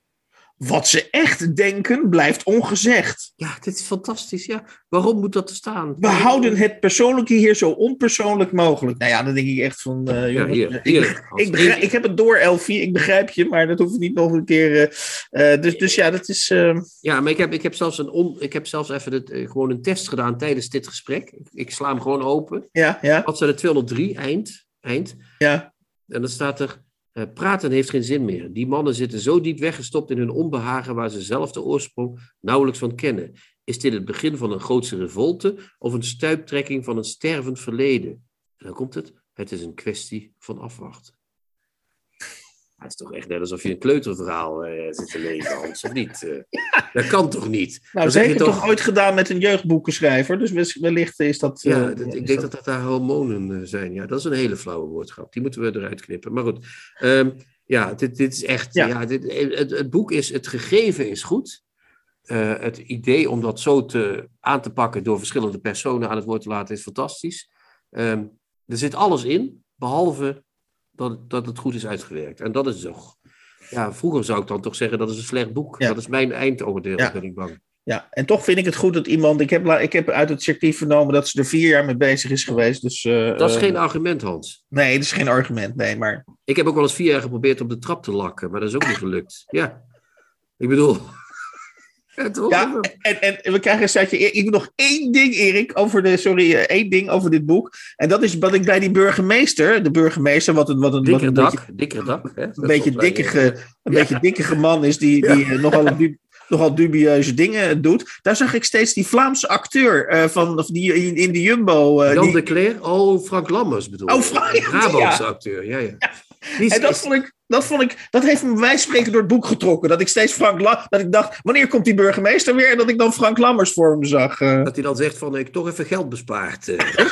Wat ze echt denken, blijft ongezegd. ja, dit is fantastisch. Ja. Waarom moet dat er staan? We houden het persoonlijke hier zo onpersoonlijk mogelijk. Nou ja, dan denk ik echt van. eh, Ja, hier, ik, hier. ik, begrijp- ik heb het door, Elfie. Ik begrijp je, maar dat hoeft niet nog een keer. eh, eh, dus, dus ja, dat is. eh, Ja, maar ik heb, ik heb zelfs, een on, ik heb zelfs even het, eh, gewoon een test gedaan tijdens dit gesprek. Ik, ik sla hem gewoon open. ja, ja, Bladzijde 203, eind. eind. ja. En dan staat er, eh, praten heeft geen zin meer. Die mannen zitten zo diep weggestopt in hun onbehagen waar ze zelf de oorsprong nauwelijks van kennen. Is dit het begin van een grootse revolte of een stuiptrekking van een stervend verleden? En dan komt het, het is een kwestie van afwachten. Het is toch echt net alsof je een kleuterverhaal eh, zit te lezen, Hans, of niet? Eh, <laughs> Dat kan toch niet? Nou, Dan zeg je toch ooit gedaan met een jeugdboekenschrijver. Dus wellicht is dat. Ja, eh, dat- is ik denk dat dat daar hormonen zijn. Ja, dat is een hele flauwe woordgrap. Die moeten we eruit knippen. Maar goed, Ehm, ja, dit, dit is echt. Ja. Ja. dit, het, het boek is, het gegeven is goed. Het idee om dat zo te, aan te pakken door verschillende personen aan het woord te laten is fantastisch. Ehm, er zit alles in, behalve dat, dat het goed is uitgewerkt. En dat is toch. Ja, vroeger zou ik dan toch zeggen dat is een slecht boek. Ja. Dat is mijn eindoordeel, Ja. ben ik bang. Ja, en toch vind ik het goed dat iemand. Ik heb, ik heb uit het circuit vernomen dat ze er vier jaar mee bezig is geweest. Dus, eh, Dat is eh, geen argument, Hans. Nee, dat is geen argument. Nee, maar. Ik heb ook wel eens vier jaar geprobeerd op de trap te lakken, maar dat is ook niet gelukt. Ja, ik bedoel. Ja, en, en we krijgen een setje. Ik nog één ding, Erik, over de. Sorry, eh, één ding over dit boek. En dat is wat ik bij die burgemeester. De burgemeester, wat een. Wat een, wat dikker een dak, beetje, dikker dak. Hè? een beetje dikkige, een Ja. beetje dikkige man is die, die eh, nogal, nogal dubieuze dingen doet. Daar zag ik steeds die Vlaamse acteur eh, van, of die in, in de Jumbo. eh, Jan die- de Cler, oh, Frank Lammers bedoel Oh. Frank, Brabantse <laughs> ja. acteur, ja, ja. Die is- En dat vond ik, dat vond ik, dat heeft me bij wijze van spreken door het boek getrokken. Dat ik steeds Frank La, dat ik dacht, wanneer komt die burgemeester weer? En dat ik dan Frank Lammers voor me zag. eh. Dat hij dan zegt van, ik toch even geld bespaard. eh. <laughs>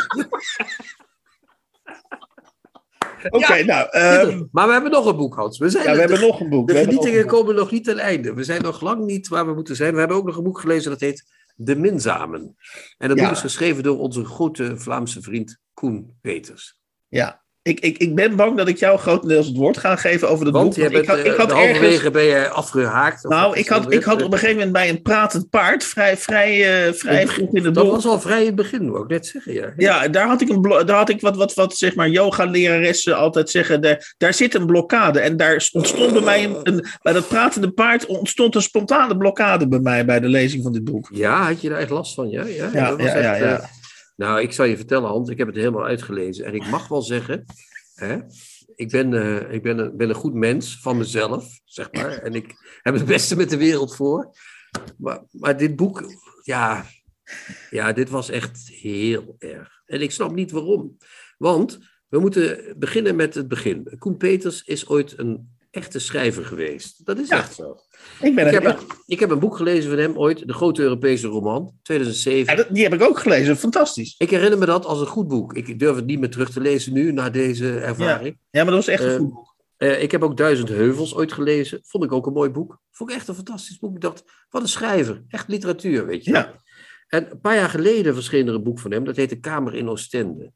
Oké, nou, ehm, maar we hebben nog een boek, Hans. We, zijn ja, we hebben nog een boek. De genietingen komen nog niet ten einde. We zijn nog lang niet waar we moeten zijn. We hebben ook nog een boek gelezen dat heet De Minzamen. En dat Ja. boek is geschreven door onze grote Vlaamse vriend Koen Peters. Ja, ik, ik, ik ben bang dat ik jou grotendeels het woord ga geven over het Want boek. je want bent, ik had, ik eh, had ergens... ben je afgehaakt. Nou, ik dat had, ik had op een gegeven moment bij een pratend paard, vrij, vrij, eh, vrij vroeg in het Dat boek. was al vrij in het begin, wou ik net zeggen. Ja. Ja, daar had ik, een daar had ik wat, wat, wat zeg maar, yoga-leraressen altijd zeggen. Daar, daar zit een blokkade. En daar ontstond bij mij, een, een- bij dat pratende paard, ontstond een spontane blokkade bij mij bij de lezing van dit boek. Ja, had je daar echt last van? Ja, ja, Ja, dat was ja, ja, echt, ja. eh, nou, ik zal je vertellen, Hans, ik heb het helemaal uitgelezen. En ik mag wel zeggen, hè, ik, ben, eh, ik ben, een, ben een goed mens van mezelf, zeg maar. En ik heb het beste met de wereld voor. Maar, maar dit boek, ja, ja, dit was echt heel erg. En ik snap niet waarom. Want we moeten beginnen met het begin. Koen Peters is ooit een echte schrijver geweest. Dat is Ja. echt zo. Ik, ben Ik heb, een, ik heb een boek gelezen van hem ooit, De Grote Europese Roman, 2007. ja, die heb ik ook gelezen. Fantastisch. Ik herinner me dat als een goed boek. Ik durf het niet meer terug te lezen nu, na deze ervaring. Ja, maar dat was echt een Eh, goed boek. Eh, ik heb ook Duizend Heuvels ooit gelezen. Vond ik ook een mooi boek. Vond ik echt een fantastisch boek. Ik dacht, wat een schrijver. Echt literatuur, weet je. Ja. En een paar jaar geleden verscheen er een boek van hem. Dat heette Kamer in Oostende.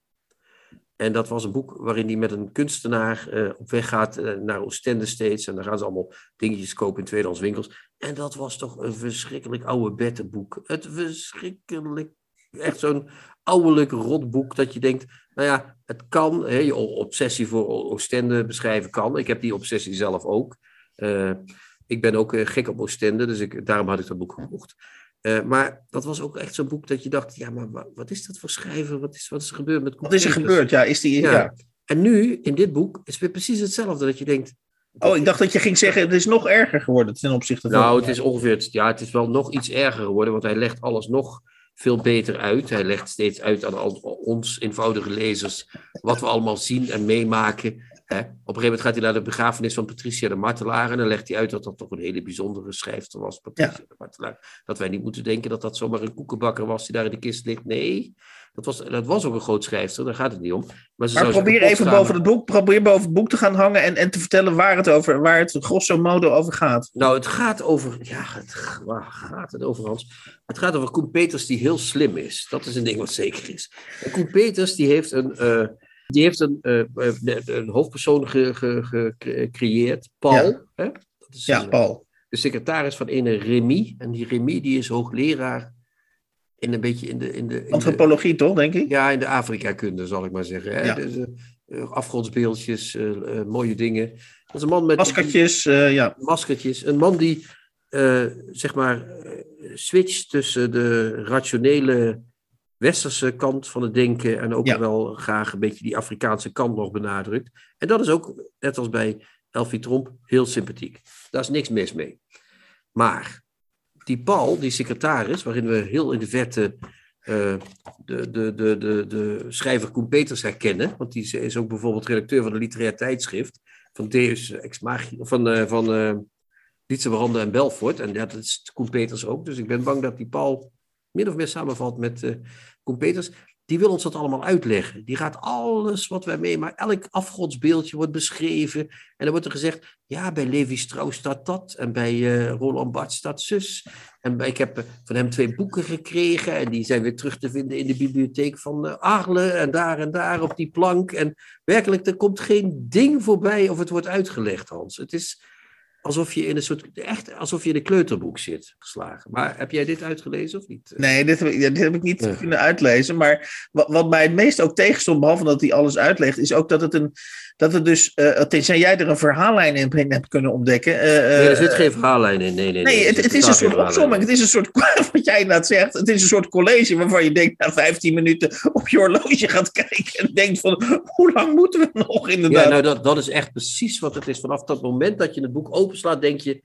En dat was een boek waarin hij met een kunstenaar eh, op weg gaat eh, naar Oostende steeds. En dan gaan ze allemaal dingetjes kopen in tweedehands winkels. En dat was toch een verschrikkelijk oude bettenboek. Het verschrikkelijk, echt zo'n ouwelijk rotboek dat je denkt, nou ja, het kan. Hè, je obsessie voor Oostende beschrijven kan. Ik heb die obsessie zelf ook. Eh, ik ben ook gek op Oostende, dus ik, daarom had ik dat boek gekocht. Eh, maar dat was ook echt zo'n boek dat je dacht, ja, maar wa- wat is dat voor schrijver? Wat is, wat is er gebeurd met Wat is er gebeurd? Ja, is die, ja. Ja. En nu, in dit boek, is het weer precies hetzelfde. Dat je denkt, Oh, ik dacht dat je ging zeggen, het is nog erger geworden ten opzichte van... nou, het is ongeveer, ja, het is wel nog iets erger geworden, want hij legt alles nog veel beter uit. Hij legt steeds uit aan al, ons eenvoudige lezers wat we allemaal zien en meemaken. Hè. Op een gegeven moment gaat hij naar de begrafenis van Patricia de Martelaar en dan legt hij uit dat dat toch een hele bijzondere schrijfster was, Patricia de Martelaar. Dat wij niet moeten denken dat dat zomaar een koekenbakker was die daar in de kist ligt. Nee, dat was, dat was ook een groot schrijfster, daar gaat het niet om. Maar, ze Maar probeer even boven het boek, probeer boven het boek te gaan hangen en, en te vertellen waar het over, waar het grosso modo over gaat. Nou, het gaat over. Ja, het, waar gaat het over, Hans? Het gaat over Koen Peters, die heel slim is. Dat is een ding wat zeker is. En Koen Peters, die heeft een. eh, die heeft een, eh, eh, een hoofdpersoon ge- ge- ge- gecreëerd, Paul. Ja. Hè? Dat is Ja, eh, Paul. de secretaris van ene Remy. En die Remy die is hoogleraar in een beetje in de. In de, in de Antropologie toch, denk ik? ja, in de Afrika-kunde, zal ik maar zeggen. Hè? Ja. Dus, afgodsbeeldjes, eh, mooie dingen. Dat is een man met. Maskertjes, ja. maskertjes. Een man die, zeg maar, switcht tussen de rationele westerse kant van het denken en ook Ja. wel graag een beetje die Afrikaanse kant nog benadrukt. En dat is ook, net als bij Elfie Tromp, heel sympathiek. Daar is niks mis mee. Maar die Paul, die secretaris, waarin we heel in de verte eh, de, de, de, de, de schrijver Koen Peters herkennen, want die is ook bijvoorbeeld redacteur van een literair tijdschrift van Deus Ex Machina, van, eh van eh Lietse Veranda en Belfort. En ja, dat is Koen Peters ook. Dus ik ben bang dat die Paul min of meer samenvalt met Peters. Die wil ons dat allemaal uitleggen. Die gaat alles wat wij meemaken, elk afgodsbeeldje wordt beschreven. En dan wordt er gezegd, ja, bij Levi Strauss staat dat. En bij eh, Roland Barthes staat zus. En ik heb eh, van hem twee boeken gekregen. En die zijn weer terug te vinden in de bibliotheek van Arle. En daar en daar op die plank. En werkelijk, er komt geen ding voorbij of het wordt uitgelegd, Hans. Het is alsof je in een soort, echt alsof je in een kleuterboek zit geslagen. Maar heb jij dit uitgelezen of niet? Nee, dit heb ik, dit heb ik niet kunnen uitlezen. Maar wat, wat mij het meest ook tegenstond, behalve dat hij alles uitlegt, is ook dat het een. Dat het dus, eh tenzij jij er een verhaallijn in hebt kunnen ontdekken. eh, nee, er eh, zit geen verhaallijn in. Nee, nee, nee. Nee, het, het is een soort opzomming. Het is <laughs> een soort, wat jij inderdaad zegt, het is een soort college waarvan je denkt na 15 minuten op je horloge gaat kijken en denkt van, hoe lang moeten we nog inderdaad? Ja, nou dat, dat is echt precies wat het is. Vanaf dat moment dat je het boek openslaat, denk je,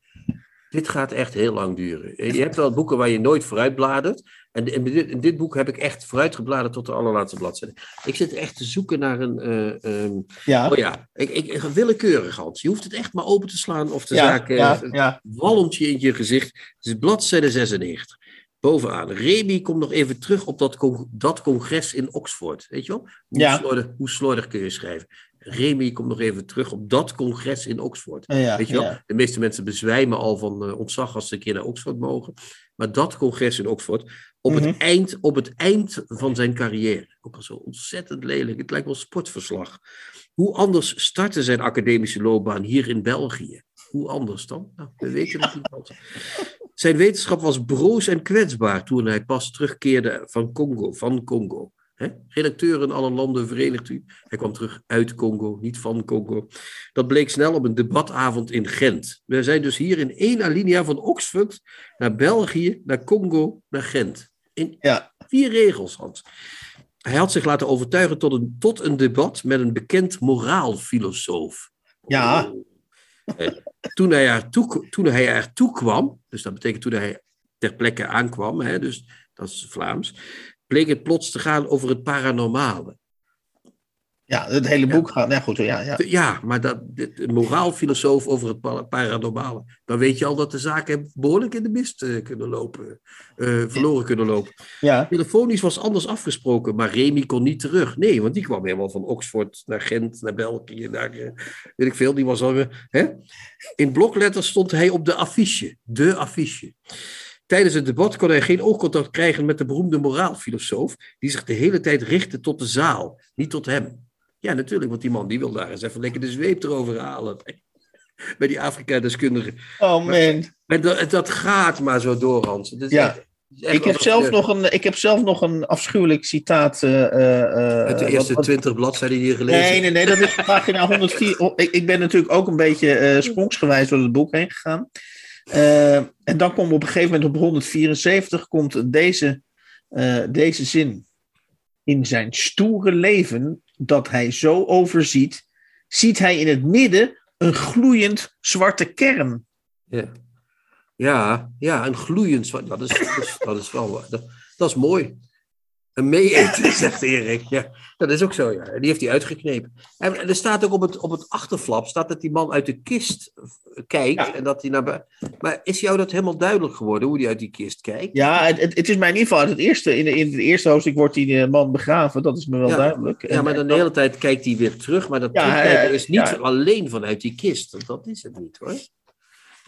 dit gaat echt heel lang duren. En Je hebt wel boeken waar je nooit vooruit bladert. En in dit, in dit boek heb ik echt vooruit gebladerd tot de allerlaatste bladzijde. Ik zit echt te zoeken naar een... eh, ehm, ja, oh ja, ik, ik, willekeurig, Hans. Je hoeft het echt maar open te slaan of de ja, zaak... eh, ja, ja. walmt je in je gezicht. Het is bladzijde 96. Bovenaan. Remy komt nog even terug op dat, con- dat congres in Oxford. Weet je wel? Hoe, Ja. slordig, hoe slordig kun je schrijven? Remy komt nog even terug op dat congres in Oxford. ja, Weet je wel? ja. De meeste mensen bezwijmen al van eh, ontzag als ze een keer naar Oxford mogen. Maar dat congres in Oxford, op, Mhm. het eind, op het eind van zijn carrière. Ook al zo ontzettend lelijk. Het lijkt wel sportverslag. Hoe anders startte zijn academische loopbaan hier in België? Hoe anders dan? Nou, we weten het niet altijd. Zijn wetenschap was broos en kwetsbaar toen hij pas terugkeerde van Congo. Van Congo. Hè? Redacteur in alle landen verenigt u. Hij kwam terug uit Congo, niet van Congo. Dat bleek snel op een debatavond in Gent. We zijn dus hier in één alinea van Oxford naar België, naar Congo, naar Gent. In Ja. vier regels, Hans. Hij had zich laten overtuigen tot een, tot een debat met een bekend moraalfilosoof. Ja. Oh. Eh, Toen hij, ertoe, toen hij ertoe kwam, dus dat betekent toen hij ter plekke aankwam, hè, dus dat is Vlaams, bleek het plots te gaan over het paranormale. ja, het hele boek gaat, ja goed, ja, ja. Ja, maar dat, de, de moraalfilosoof over het pa- paranormale, dan weet je al dat de zaken behoorlijk in de mist eh, kunnen lopen, eh, verloren kunnen lopen. ja. Telefonisch was anders afgesproken, maar Remy kon niet terug. Nee, want die kwam helemaal van Oxford naar Gent, naar België, naar eh, weet ik veel. Die was al, hè? In blokletters stond hij op de affiche, de affiche. Tijdens het debat kon hij geen oogcontact krijgen met de beroemde moraalfilosoof, die zich de hele tijd richtte tot de zaal, niet tot hem. Ja, natuurlijk, want die man die wil daar eens even lekker de zweep erover halen. <laughs> Bij die Afrika-deskundigen. Oh man. Maar dat, dat gaat maar zo door, Hans. Ja. echt- echt Ik heb, zelf nog een, ik heb zelf nog een afschuwelijk citaat. eh, eh, eh, Uit de wat- eerste wat- twintig bladzijden die je gelezen Nee, nee, nee, dat is pagina <laughs> 104. Oh, Ik, ik ben natuurlijk ook een beetje eh sprongsgewijs door het boek heen gegaan. Eh, en dan komt op een gegeven moment op 174 komt deze, eh, deze zin. In zijn stoere leven dat hij zo overziet, ziet hij in het midden een gloeiend zwarte kern. Ja. Ja, ja, een gloeiend zwart. Dat is, dat is, wel. Dat is mooi. Een mee-eten, <laughs> zegt Erik. Ja, dat is ook zo, ja. Die heeft hij uitgeknepen. En er staat ook op het, op het achterflap, staat dat die man uit de kist kijkt. Ja. En dat hij naar Maar is jou dat helemaal duidelijk geworden, hoe hij uit die kist kijkt? Ja, het, het, is mij in ieder geval uit het eerste. In, in het eerste hoofdstuk wordt die eh, man begraven. Dat is me wel Ja. duidelijk. Ja, maar dan de hele tijd kijkt hij weer terug. Maar dat Ja, terugkijken is niet alleen vanuit die kist. Dat is het niet hoor.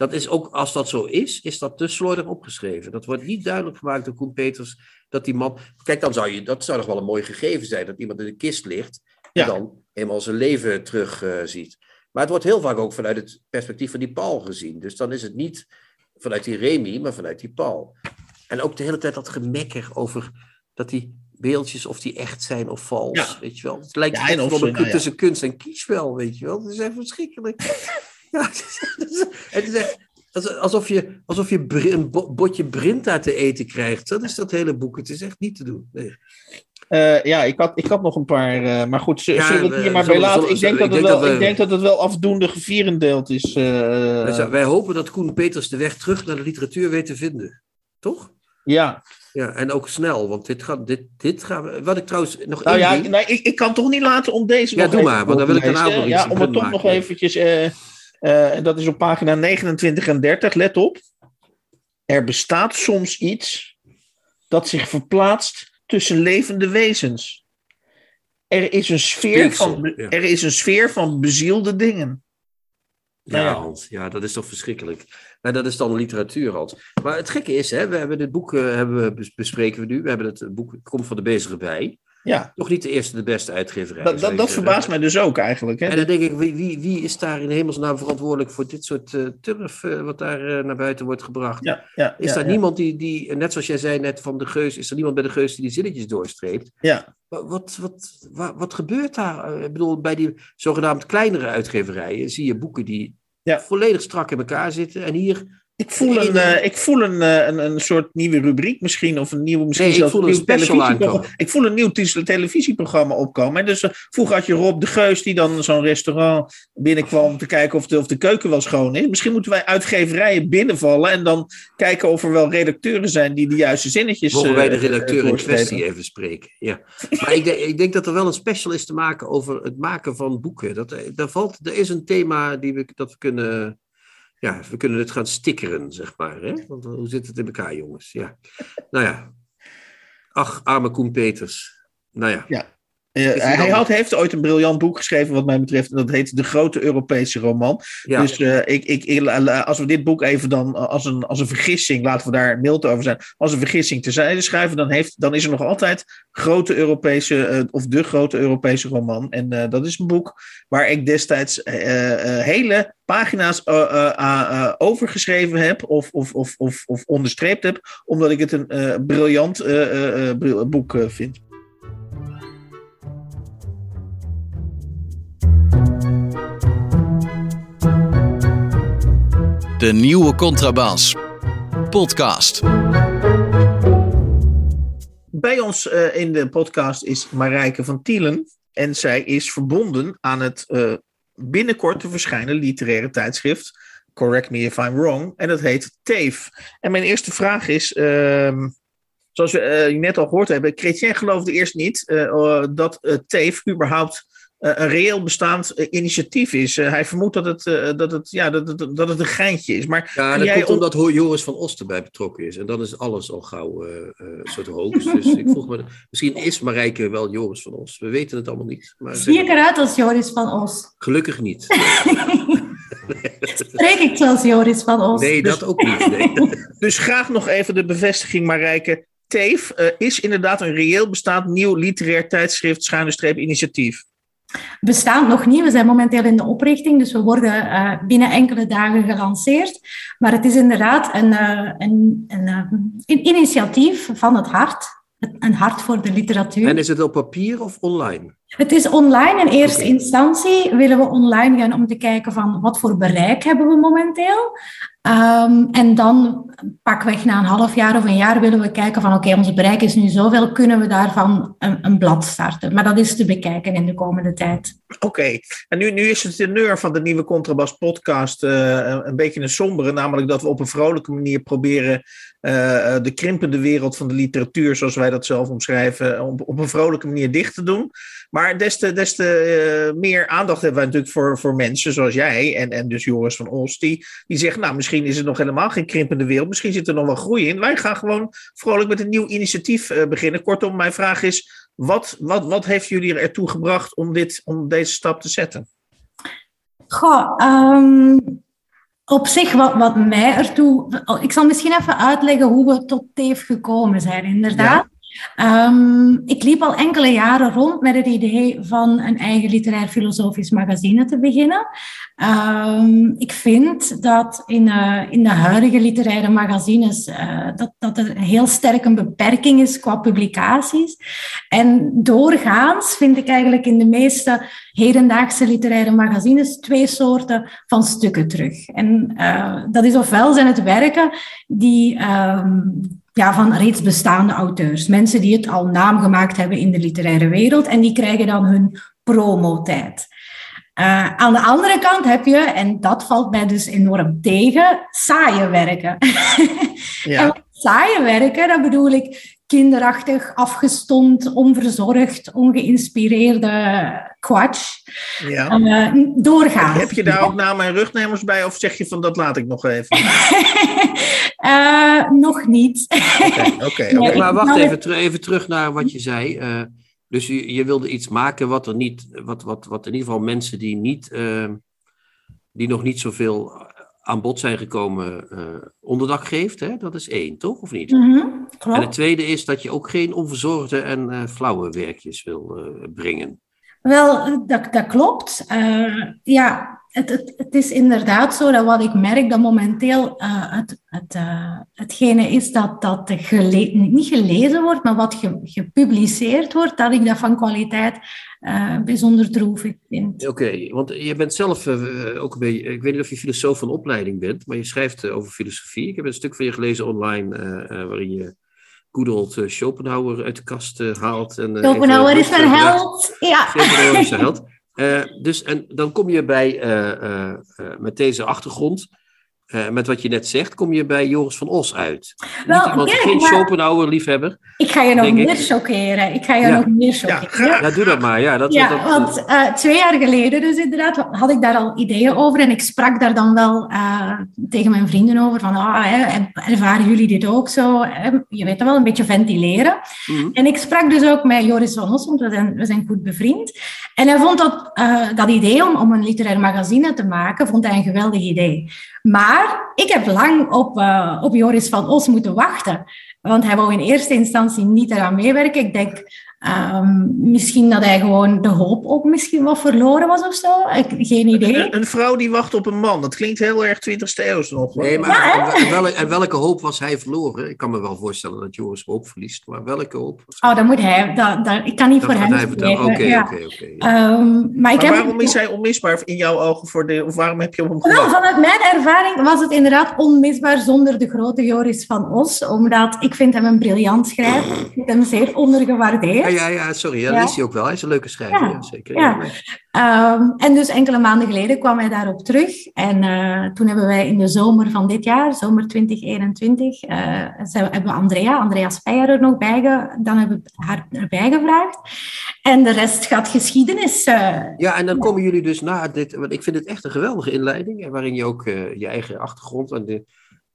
Dat is ook, als dat zo is, is dat te slordig opgeschreven. Dat wordt niet duidelijk gemaakt door Koen Peters. Dat die man. Kijk, dan zou je. Dat zou nog wel een mooi gegeven zijn. Dat iemand in de kist ligt. Ja. En dan eenmaal zijn leven terug eh, ziet. Maar het wordt heel vaak ook vanuit het perspectief van die Paul gezien. Dus dan is het niet vanuit die Remy, maar vanuit die Paul. En ook de hele tijd dat gemekker over dat die beeldjes, of die echt zijn of vals. Ja. Weet je wel. Het lijkt Ja, echt en of wel ze- een nou tussen kunst en kiesvel, weet je wel. Dat is echt verschrikkelijk. <laughs> ja, <laughs> het is, echt als- alsof je, alsof je een bo- botje Brinta te eten krijgt. Dat is dat hele boek. Het is echt niet te doen. Nee. Eh, ja, ik had, ik had nog een paar. eh, maar goed, Ja, zullen we het hier maar bij laten? Ik denk, dat het wel, ik denk dat het wel afdoende gevierendeeld is. eh, Wij hopen dat Koen Peters de weg terug naar de literatuur weet te vinden. Toch? ja, Ja, en ook snel, want dit gaat, dit, dit gaan we. Wat ik trouwens nog nou ja, ding- nee, ik, ik kan toch niet laten om deze. Ja, nog doe maar, want dan wil ik daarna nog iets Ja, om het toch nog eventjes. Eh, eh, dat is op pagina 29 en 30, let op. Er bestaat soms iets dat zich verplaatst tussen levende wezens. Er is een sfeer, van, ja. er is een sfeer van bezielde dingen. Ja, Nou ja. Hans, ja, dat is toch verschrikkelijk. Maar dat is dan literatuur, Hans. Maar het gekke is, hè, we hebben dit boek eh, hebben we bespreken we nu. We hebben het boek Komt van de Bezige bij. Ja, Nog niet de eerste, de beste uitgeverij. dat, dat, verbaast mij dus ook eigenlijk. Hè? En dan denk ik, wie, wie, wie is daar in hemelsnaam verantwoordelijk voor dit soort eh, turf eh, wat daar eh, naar buiten wordt gebracht? ja, ja, Is ja, daar niemand die, die, net zoals jij zei net van de Geus, is er niemand bij de Geus die die zinnetjes doorstreept? Ja. Wat, wat, wat, wa- wat gebeurt daar? Ik bedoel, bij die zogenaamd kleinere uitgeverijen zie je boeken die volledig strak in elkaar zitten. En hier, Ik voel, een, eh, ik voel een, eh, een, een soort nieuwe rubriek misschien, of een nieuw, misschien Nee, zelfs voel een nieuw special televisieprogramma. Ik voel een nieuw televisieprogramma opkomen. En dus eh, vroeger had je Rob de Geus, die dan zo'n restaurant binnenkwam om te kijken of de, of de keuken wel schoon is. Misschien moeten wij uitgeverijen binnenvallen en dan kijken of er wel redacteuren zijn die de juiste zinnetjes mogen wij de redacteur in kwestie even spreken. Ja. Maar ik denk, ik denk dat er wel een special is te maken over het maken van boeken. Dat, daar valt, er is een thema die we, dat we kunnen... Ja, we kunnen het gaan stickeren, zeg maar. Hè? Want eh, hoe zit het in elkaar, jongens? Ja. Nou ja. Ach, arme Koen Peters. Nou ja. Eh, Die hij had, heeft ooit een briljant boek geschreven, wat mij betreft. En dat heet De Grote Europese Roman. ja. Dus eh, ik, ik, ik- als we dit boek even dan eh, als een, als een vergissing, laten we daar mild over zijn, als een vergissing terzijde schrijven, dan, heeft, dan is er nog altijd grote Europese, eh, of de grote Europese roman. En dat is een boek waar ik destijds hele pagina's over geschreven heb, of, of, of, of, of onderstreept heb, omdat ik het een briljant bril- boek vind. De nieuwe Contrabas. Podcast. Bij ons eh, in de podcast is Marijke van Tielen. En zij is verbonden aan het eh, binnenkort te verschijnen literaire tijdschrift. Correct me if I'm wrong. En dat heet TAFE. En mijn eerste vraag is. ehm, zoals we eh, net al gehoord hebben. Chrétien geloofde eerst niet eh, dat TAFE überhaupt een reëel bestaand eh, initiatief is. Eh, hij vermoedt dat het, eh, dat, het, ja, dat, het, dat het een geintje is. Maar Ja, dat jij komt omdat Joris van Os erbij betrokken is. En dan is alles al gauw eh, eh, een soort hoax. Dus ik vroeg me, misschien is Marijke wel Joris van Os. We weten het allemaal niet. Maar Zie ik eruit als Joris van Os? gelukkig niet. <laughs> Spreek ik zoals Joris van Os? Nee, dat ook niet. Nee. <laughs> Dus graag nog even de bevestiging, Marijke. TAFE eh, is inderdaad een reëel bestaand nieuw literair tijdschrift, schuine streep initiatief. Bestaat nog niet. We zijn momenteel in de oprichting, dus we worden eh, binnen enkele dagen gelanceerd. Maar het is inderdaad een, eh, een, een, eh, een initiatief van het hart. Een hart voor de literatuur. En is het op papier of online? Het is online. In eerste Oké. instantie willen we online gaan om te kijken van wat voor bereik hebben we momenteel. Ehm, en dan pakweg na een half jaar of een jaar willen we kijken van oké, onze bereik is nu zoveel, kunnen we daarvan een, een blad starten. Maar dat is te bekijken in de komende tijd. Oké, en nu, nu is het teneur van de nieuwe Contrabas podcast uh, een beetje een sombere, namelijk dat we op een vrolijke manier proberen uh, de krimpende wereld van de literatuur, zoals wij dat zelf omschrijven, op, op een vrolijke manier dicht te doen. Maar des te, des te uh, meer aandacht hebben wij natuurlijk voor, voor mensen zoals jij en, en dus Joris van Os, die, die zeggen, nou misschien is het nog helemaal geen krimpende wereld, misschien zit er nog wel groei in. Wij gaan gewoon vrolijk met een nieuw initiatief uh, beginnen. Kortom, mijn vraag is, wat, wat, wat heeft jullie ertoe gebracht om, dit, om deze stap te zetten? Goh, um, op zich, wat, wat mij ertoe... Ik zal misschien even uitleggen hoe we tot TEEF gekomen zijn, inderdaad. Ja. Um, ik liep al enkele jaren rond met het idee van een eigen literair filosofisch magazine te beginnen. Um, ik vind dat in, uh, in de huidige literaire magazines uh, dat, dat er heel sterk een beperking is qua publicaties. En doorgaans vind ik eigenlijk in de meeste hedendaagse literaire magazines twee soorten van stukken terug. En uh, dat is ofwel zijn het werken die um, ja, van reeds bestaande auteurs. Mensen die het al naam gemaakt hebben in de literaire wereld en die krijgen dan hun promotijd. Uh, aan de andere kant heb je, en dat valt mij dus enorm tegen, saaie werken. <laughs> Ja. en saaie werken, dat bedoel ik kinderachtig, afgestomd, onverzorgd, ongeïnspireerde kwatsch. Ja. Uh, doorgaan. Heb je daar ook naam en rugnemers bij of zeg je van dat laat ik nog even? uh, <laughs> nog niet. Oké, okay, okay, maar wacht even, ter even, terug naar wat je zei. Uh, dus je, je, wilde iets maken wat er niet, wat, wat, wat in ieder geval mensen die niet, die nog niet zoveel aan bod zijn gekomen uh, onderdak geeft. Hè? Dat is één, toch? Of niet? Mm -hmm, en het tweede is dat je ook geen onverzorgde en uh, flauwe werkjes wil uh, brengen. Wel, dat, dat klopt. ja, het, het, het, is inderdaad zo dat wat ik merk, dat momenteel het, het, hetgene is dat, dat gele niet gelezen wordt, maar wat ge gepubliceerd wordt, dat ik dat van kwaliteit uh, bijzonder droevig vind. Oké, okay, want je bent zelf uh, ook een beetje, ik weet niet of je filosoof van opleiding bent, maar je schrijft uh, over filosofie. Ik heb een stuk van je gelezen online waarin je good old Schopenhauer uit de kast haalt. En, Schopenhauer is een held, ja. Schopenhauer is een held. dus en dan kom je bij, met deze achtergrond, uh, met wat je net zegt, kom je bij Joris van Os uit. Wel, Niet iemand, ja, geen maar... Schopenhauer-liefhebber. Ik ga je nog meer chockeren. Ik ga je ja. nog meer chockeren. Ja, ja, doe dat maar. Ja, dat, ja dat, want uh, twee jaar geleden dus inderdaad had ik daar al ideeën over. En ik sprak daar dan wel uh, tegen mijn vrienden over. Van, ah, hè, ervaren jullie dit ook zo? Je weet wel, een beetje ventileren. Mm -hmm. En ik sprak dus ook met Joris van Os, want we zijn, we zijn goed bevriend. En hij vond dat, dat idee om, om een literair magazine te maken, vond hij een geweldig idee. Maar ik heb lang op, uh, op Joris van Os moeten wachten. Want hij wou in eerste instantie niet eraan meewerken. Ik denk um, misschien dat hij gewoon de hoop ook misschien wat verloren was of zo. Ik, geen idee. Een, een, vrouw die wacht op een man. Dat klinkt heel erg 20e eeuw nog. Nee, maar ja, en, welke, en, welke hoop was hij verloren? Ik kan me wel voorstellen dat Joris hoop verliest. Maar welke hoop? Oh, dan moet hij. Dat, dat, ik kan niet dat voor hem spreken. Oké, oké, oké. Um, maar, maar waarom is hij onmisbaar in jouw ogen? Voor de, of waarom heb je op hem gewacht? Vanuit mijn ervaring was het inderdaad onmisbaar zonder de grote Joris van Os. Omdat ik vind hem een briljant schrijver. Ik vind hem zeer ondergewaardeerd. Ja, ja sorry. Ja, dat is hij ook wel. Hij is een leuke schrijver. Ja, ja zeker. Ja. Um, en dus enkele maanden geleden kwam hij daarop terug. En uh, toen hebben wij in de zomer van dit jaar, zomer 2021, uh, hebben we Andrea, Andrea Speyer er nog bij, ge, dan hebben we haar erbij gevraagd. En de rest gaat geschiedenis. Uh, ja, en dan komen jullie dus na dit, want ik vind het echt een geweldige inleiding, waarin je ook je eigen achtergrond en de,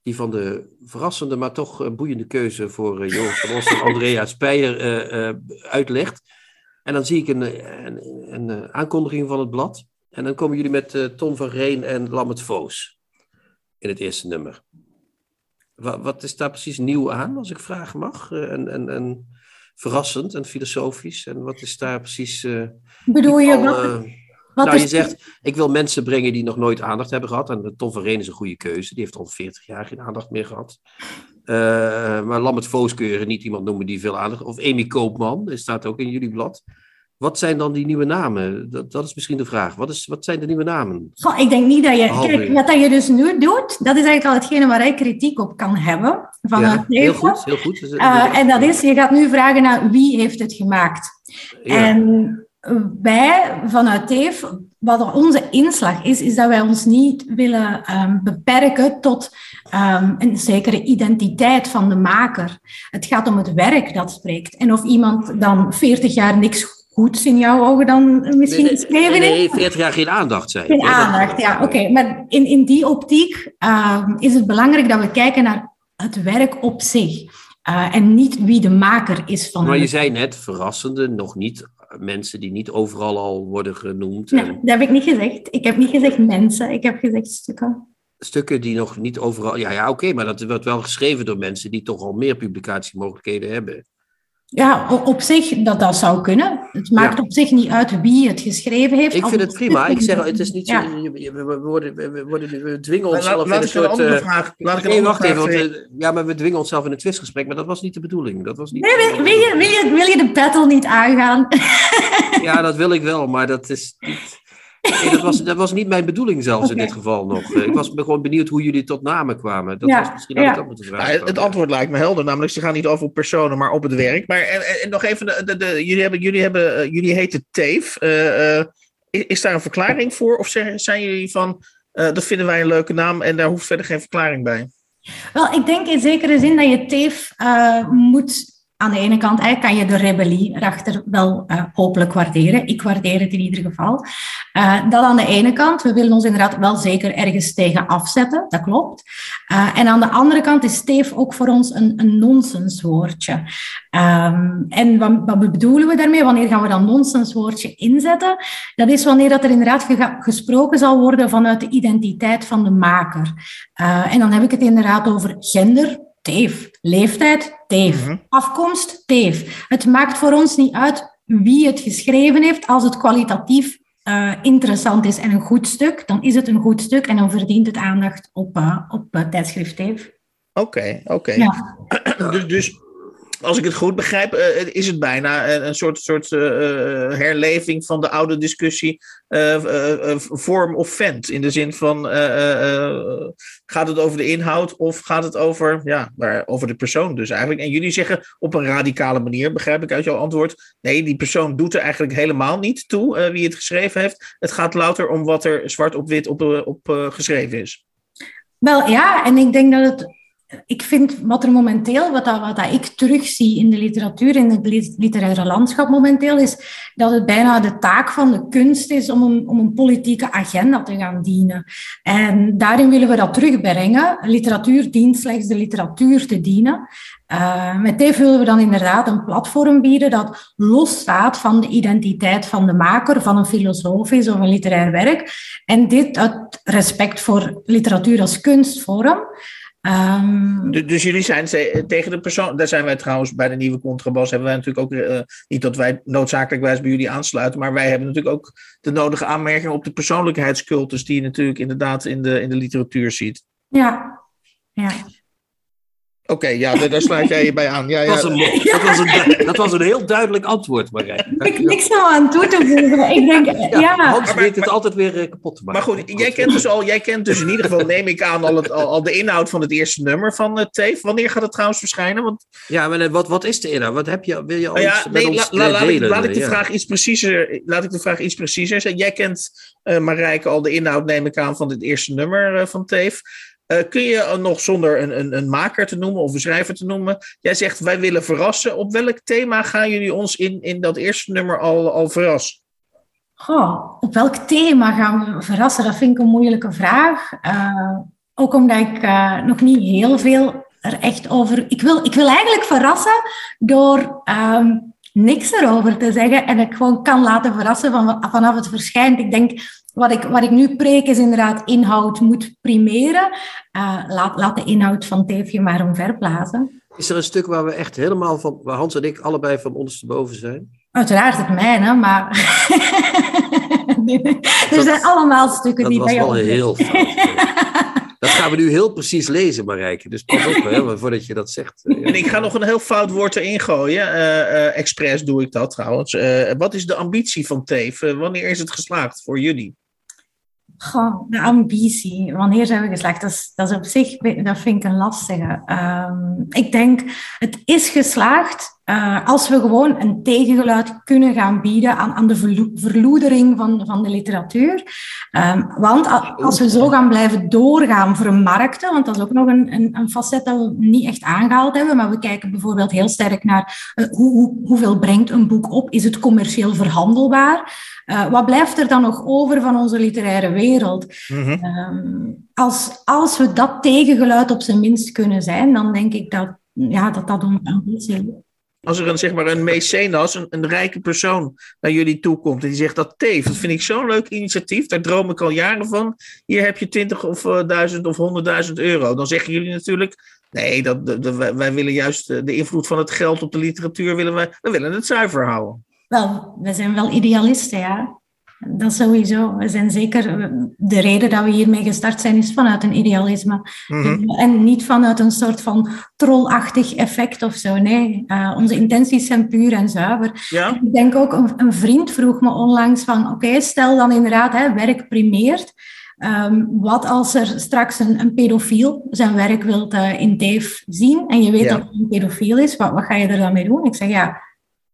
die van de verrassende, maar toch boeiende keuze voor uh, Joris van Os en Andrea <laughs> Speyer uh, uh, uitlegt. En dan zie ik een, een, een, een, aankondiging van het blad. En dan komen jullie met Tom van Reen en Lammert Voos in het eerste nummer. Wat, wat, is daar precies nieuw aan, als ik vragen mag? En, en, en verrassend en filosofisch. En wat is daar precies... Bedoel je... Al, wat... Nou, je zegt, ik wil mensen brengen die nog nooit aandacht hebben gehad. En Tom van Reen is een goede keuze. Die heeft al 40 jaar geen aandacht meer gehad. Uh, maar Lambert Voos kun je niet iemand noemen die veel aandacht... Of Amy Koopman, dat staat ook in jullie blad. Wat zijn dan die nieuwe namen? Dat, dat is misschien de vraag. Wat, is, wat zijn de nieuwe namen? Goh, ik denk niet dat je... Kijk, wat dat je dus nu doet, dat is eigenlijk al hetgene waar ik kritiek op kan hebben. Van ja, heel goed, heel goed. Dus, Eh, en dat is, je gaat nu vragen naar wie heeft het gemaakt. ja. En wij vanuit TEEF, wat onze inslag is, is dat wij ons niet willen ehm, beperken tot ehm, een zekere identiteit van de maker. Het gaat om het werk dat spreekt. En of iemand dan 40 jaar niks goeds in jouw ogen dan misschien nee, geschreven nee, heeft. nee, 40 jaar geen aandacht zijn. Geen aandacht, ja, oké. Maar in, in die optiek ehm, is het belangrijk dat we kijken naar het werk op zich. eh, en niet wie de maker is van Maar je zei net, verrassende, nog niet mensen die niet overal al worden genoemd. Nee, En dat heb ik niet gezegd. Ik heb niet gezegd mensen, ik heb gezegd stukken. stukken die nog niet overal. Ja, ja oké, maar dat wordt wel geschreven door mensen die toch al meer publicatiemogelijkheden hebben. Ja, op zich, dat, dat zou kunnen. Het maakt Ja. op zich niet uit wie het geschreven heeft. Ik vind het prima. Ik zeg, het is niet zo. Ja. We, worden, we, worden, we dwingen onszelf in laat een een soort. andere eh, vraag. Laat ik een Nee, wacht even. Want, eh, ja, maar we dwingen onszelf in een twistgesprek, maar dat was niet de bedoeling. Dat was niet, Nee, wil, wil, je, wil, je, wil je de battle niet aangaan? Ja, dat wil ik wel, maar dat is niet. Nee, dat, was, <laughs> dat was niet mijn bedoeling zelfs in dit geval nog. Eh, Ik was gewoon benieuwd hoe jullie tot namen kwamen. Dat Ja, was misschien ja. Nou, vragen. het, het antwoord lijkt me helder, namelijk ze gaan niet over op personen, maar op het werk. Maar en, nog even, de, de, de- jullie, hebben, jullie, hebben, eh, jullie heten TEEF. Eh, eh, is, is daar een verklaring voor? Of zijn jullie van, eh, dat vinden wij een leuke naam en daar hoeft verder geen verklaring bij? Wel, ik denk in zekere zin dat je TEEF eh, moet... Aan de ene kant kan je de rebellie erachter wel eh, hopelijk waarderen. Ik waardeer het in ieder geval. Eh, dat aan de ene kant. We willen ons inderdaad wel zeker ergens tegen afzetten. Dat klopt. Eh, en aan de andere kant is TEEF ook voor ons een, een nonsenswoordje. Ehm, en wat, wat bedoelen we daarmee? Wanneer gaan we dat nonsenswoordje inzetten? Dat is wanneer dat er inderdaad gesproken zal worden vanuit de identiteit van de maker. En dan heb ik het inderdaad over gender, teef. Leeftijd, teef. Mhm. Afkomst, teef. Het maakt voor ons niet uit wie het geschreven heeft, als het kwalitatief eh, interessant is en een goed stuk, dan is het een goed stuk en dan verdient het aandacht op, eh, op eh, tijdschrift Teef. Oké, oké. Ja. Dus, dus als ik het goed begrijp, eh, is het bijna een, een soort, soort eh, eh, herleving van de oude discussie vorm of vent. In de zin van, gaat het over de inhoud of gaat het over, ja, maar over de persoon dus eigenlijk? En jullie zeggen op een radicale manier, begrijp ik uit jouw antwoord, nee, die persoon doet er eigenlijk helemaal niet toe wie het geschreven heeft. Het gaat louter om wat er zwart op wit op, op geschreven is. Wel ja, en ik denk dat het. Ik vind wat er momenteel, wat, dat, ik terugzie in de literatuur, in het li- literaire landschap momenteel, is dat het bijna de taak van de kunst is om een, om een politieke agenda te gaan dienen. En daarin willen we dat terugbrengen. Literatuur dient slechts de literatuur te dienen. Uh, met TEF willen we dan inderdaad een platform bieden dat losstaat van de identiteit van de maker, van een filosofisch of een literair werk. En dit uit respect voor literatuur als kunstvorm. Um, dus, jullie zijn tegen de persoon. Daar zijn wij trouwens bij de nieuwe contrabas. Hebben wij natuurlijk ook. Uh, niet dat wij noodzakelijkwijs bij jullie aansluiten. Maar wij hebben natuurlijk ook de nodige aanmerkingen op de persoonlijkheidscultus. die je natuurlijk inderdaad in de, in de literatuur ziet. Ja, ja. Oké, okay, ja, daar, daar, sluit jij je bij aan. Ja, <laughs> ja. Dat, was een, dat, was een, dat, was een heel duidelijk antwoord, Marijn. Ik niks nou aan toe te voegen. Ik denk, ja. ja Hans weet het altijd weer uh, kapot te maken. Maar goed, jij kent, dus al, jij kent dus in ieder geval, neem ik aan, al, het, al, al de inhoud van het eerste nummer van uh, Teef. Wanneer gaat het trouwens verschijnen? Want... Ja, maar wat, wat is de inhoud? Wat heb je, wil je al oh, ja, nee, ons la, la, laat, ik, laat ik de vraag iets preciezer, laat ik de vraag iets preciezer zeggen. Jij kent, uh, Marijke, al de inhoud, neem ik aan, van dit eerste nummer uh, van Teef. Uh, kun je nog zonder een, een, een, maker te noemen of een schrijver te noemen. Jij zegt wij willen verrassen. Op welk thema gaan jullie ons in, in dat eerste nummer al, al verrassen? Goh, op welk thema gaan we verrassen? Dat vind ik een moeilijke vraag. Uh, ook omdat ik nog niet heel veel er echt over. Ik wil, ik wil eigenlijk verrassen door um, niks erover te zeggen en ik gewoon kan laten verrassen van, vanaf het verschijnt. Ik denk wat ik, wat ik nu preek is inderdaad inhoud moet primeren. Uh, laat, laat de inhoud van Teefje maar omverblazen. Is er een stuk waar we echt helemaal van, waar Hans en ik allebei van ondersteboven zijn? Uiteraard het mijne, maar <laughs> er zijn allemaal stukken dat die was bij wel ons heel fout. Dat gaan we nu heel precies lezen, Marijke. Dus pas op, hè, voordat je dat zegt. En ik ga nog een heel fout woord erin gooien. Uh, expres doe ik dat trouwens. Uh, wat is de ambitie van Teven? wanneer is het geslaagd voor jullie? Goh, de ambitie. Wanneer zijn we geslaagd? Dat is, dat is op zich, dat vind ik een lastige. Um, ik denk, het is geslaagd uh, als we gewoon een tegengeluid kunnen gaan bieden aan, aan de verloedering van, van de literatuur. Um, want als we zo gaan blijven doorgaan vermarkten, want dat is ook nog een, een, een facet dat we niet echt aangehaald hebben, maar we kijken bijvoorbeeld heel sterk naar uh, hoe, hoe, hoeveel brengt een boek op? Is het commercieel verhandelbaar? Uh, wat blijft er dan nog over van onze literaire wereld? Mm -hmm. um, als, als we dat tegengeluid op zijn minst kunnen zijn, dan denk ik dat ja, dat, dat een ambitie als er een, zeg maar, een mecenas, een, een rijke persoon, naar jullie toe komt en die zegt dat teef, dat vind ik zo'n leuk initiatief, daar droom ik al jaren van. Hier heb je 20 of uh, duizend of 100.000 euro. Dan zeggen jullie natuurlijk, nee, dat, de, wij willen juist de invloed van het geld op de literatuur, willen we, we willen het zuiver houden. Wel, we zijn wel idealisten, ja. Dat sowieso. We zijn zeker, de reden dat we hiermee gestart zijn, is vanuit een idealisme. Mm -hmm. En niet vanuit een soort van trollachtig effect of zo. Nee, uh, onze intenties zijn puur en zuiver. Ja? Ik denk ook, een, een, vriend vroeg me onlangs van, oké, okay, stel dan inderdaad, hè, werk primeert. Um, wat als er straks een, een pedofiel zijn werk wilt uh, in Dave zien en je weet ja. dat hij een pedofiel is, wat, wat ga je er dan mee doen? Ik zeg, ja,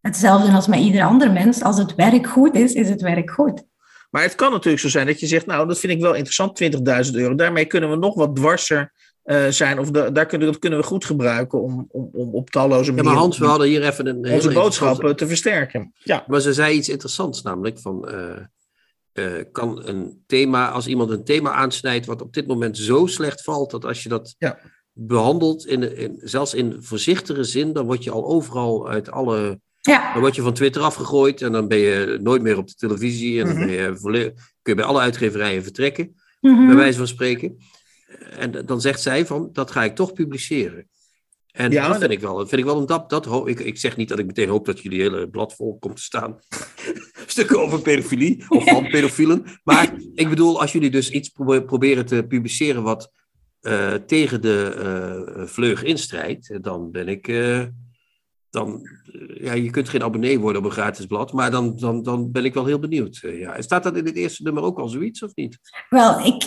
hetzelfde als met ieder ander mens. Als het werk goed is, is het werk goed. Maar het kan natuurlijk zo zijn dat je zegt, nou, dat vind ik wel interessant, 20.000 euro. Daarmee kunnen we nog wat dwarser uh, zijn. Of de, daar kunnen, dat kunnen we goed gebruiken om, om, om op talloze manieren... Ja, maar Hans, we hadden hier even een... Onze boodschappen te versterken. Ja. Maar ze zei iets interessants, namelijk van... Uh, uh, kan een thema, als iemand een thema aansnijdt wat op dit moment zo slecht valt, dat als je dat ja. behandelt, in, in, zelfs in voorzichtige zin, dan word je al overal uit alle ja. Dan word je van Twitter afgegooid en dan ben je nooit meer op de televisie. En dan ben je volledig, kun je bij alle uitgeverijen vertrekken, mm -hmm. bij wijze van spreken. En dan zegt zij van, dat ga ik toch publiceren. En Ja, dat vind ik wel, vind ik wel een dap. Dat ho- ik, ik zeg niet dat ik meteen hoop dat jullie hele blad vol komt te staan. <laughs> Stukken over pedofilie of van pedofielen. Maar ik bedoel, als jullie dus iets probe- proberen te publiceren wat eh, tegen de eh vleug instrijdt, dan ben ik. eh, dan, eh, ja, je kunt geen abonnee worden op een gratis blad, maar dan, dan, dan ben ik wel heel benieuwd. Eh, ja. Staat dat in het eerste nummer ook al zoiets of niet? Wel, ik,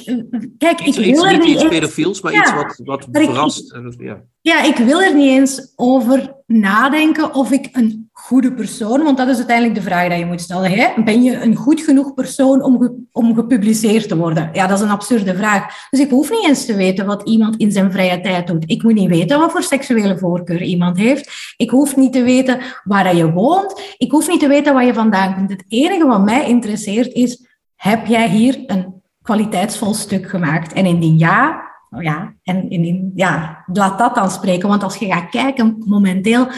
kijk, Iets, ik iets, wil niet iets pedofiels, maar Ja, iets wat, wat ik- verrast. Ja. Ja, ik wil er niet eens over nadenken of ik een goede persoon, want dat is uiteindelijk de vraag die je moet stellen. Hè? Ben je een goed genoeg persoon om, om gepubliceerd te worden? Ja, dat is een absurde vraag. Dus ik hoef niet eens te weten wat iemand in zijn vrije tijd doet. Ik moet niet weten wat voor seksuele voorkeur iemand heeft. Ik hoef niet te weten waar je woont. Ik hoef niet te weten waar je vandaan komt. Het enige wat mij interesseert is, heb jij hier een kwaliteitsvol stuk gemaakt? En indien ja, ja, en indien, ja, laat dat dan spreken. Want als je gaat kijken momenteel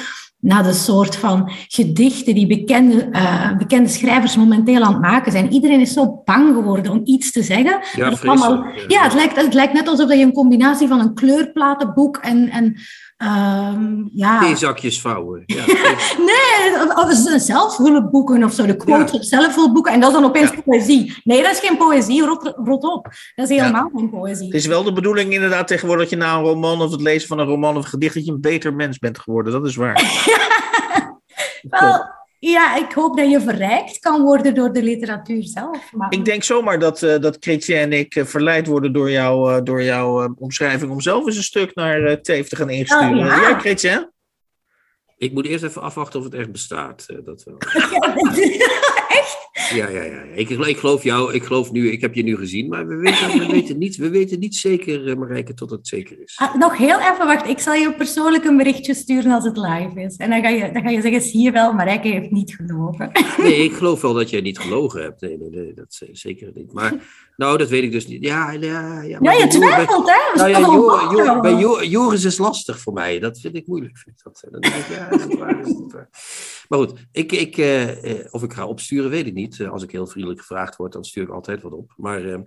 naar de soort van gedichten die bekende, eh, bekende schrijvers momenteel aan het maken zijn. Iedereen is zo bang geworden om iets te zeggen. Allemaal- ja. ja, het lijkt, het lijkt net alsof je een combinatie van een kleurplatenboek en, en ehm, ja... Theezakjes vouwen. Ja. <laughs> Nee, of- of z- zelfhulpboeken of zo, de quotes Ja. op zelfhulpboeken. En dat is dan opeens poëzie. Nee, dat is geen poëzie, rot, rot op. Dat is helemaal geen poëzie. Het is wel de bedoeling inderdaad tegenwoordig dat je na een roman of het lezen van een roman of een gedicht dat je een beter mens bent geworden. Dat is waar. <laughs> Wel, ja, ik hoop dat je verrijkt kan worden door de literatuur zelf. Maar... Ik denk zomaar dat, eh dat Chrétien en ik eh, verleid worden door, jou, eh, door jouw omschrijving om zelf eens een stuk naar eh Teef te gaan insturen. Oh, ja. ja, Chrétien? Ik moet eerst even afwachten of het echt bestaat. eh, Dat wel. <laughs> <laughs> Echt? Ja, ja, ja. Ik, ik geloof jou, ik geloof nu, ik heb je nu gezien, maar we weten, we <laughs> weten, niet, we weten niet zeker, eh, Marijke, tot het zeker is. Ah, nog heel even, wacht. Ik zal je persoonlijk een berichtje sturen als het live is. En dan ga je, dan ga je zeggen, zie je wel, Marijke heeft niet gelogen. Nee, ik geloof wel dat jij niet gelogen hebt. Nee, nee, nee, dat zeker niet. Maar, nou, dat weet ik dus niet. Ja, ja, ja. Ja, je bij- twijfelt, hè? Nou ja, staan Jo- al Jo- wakker. bij Joris is lastig voor mij. Dat vind ik moeilijk. Vind ik dat. Dan denk ik, ja, is waar, is. Maar goed, ik, ik, eh, eh, of ik ga opsturen, weet ik niet. Eh, als ik heel vriendelijk gevraagd word, dan stuur ik altijd wat op. Maar, eh,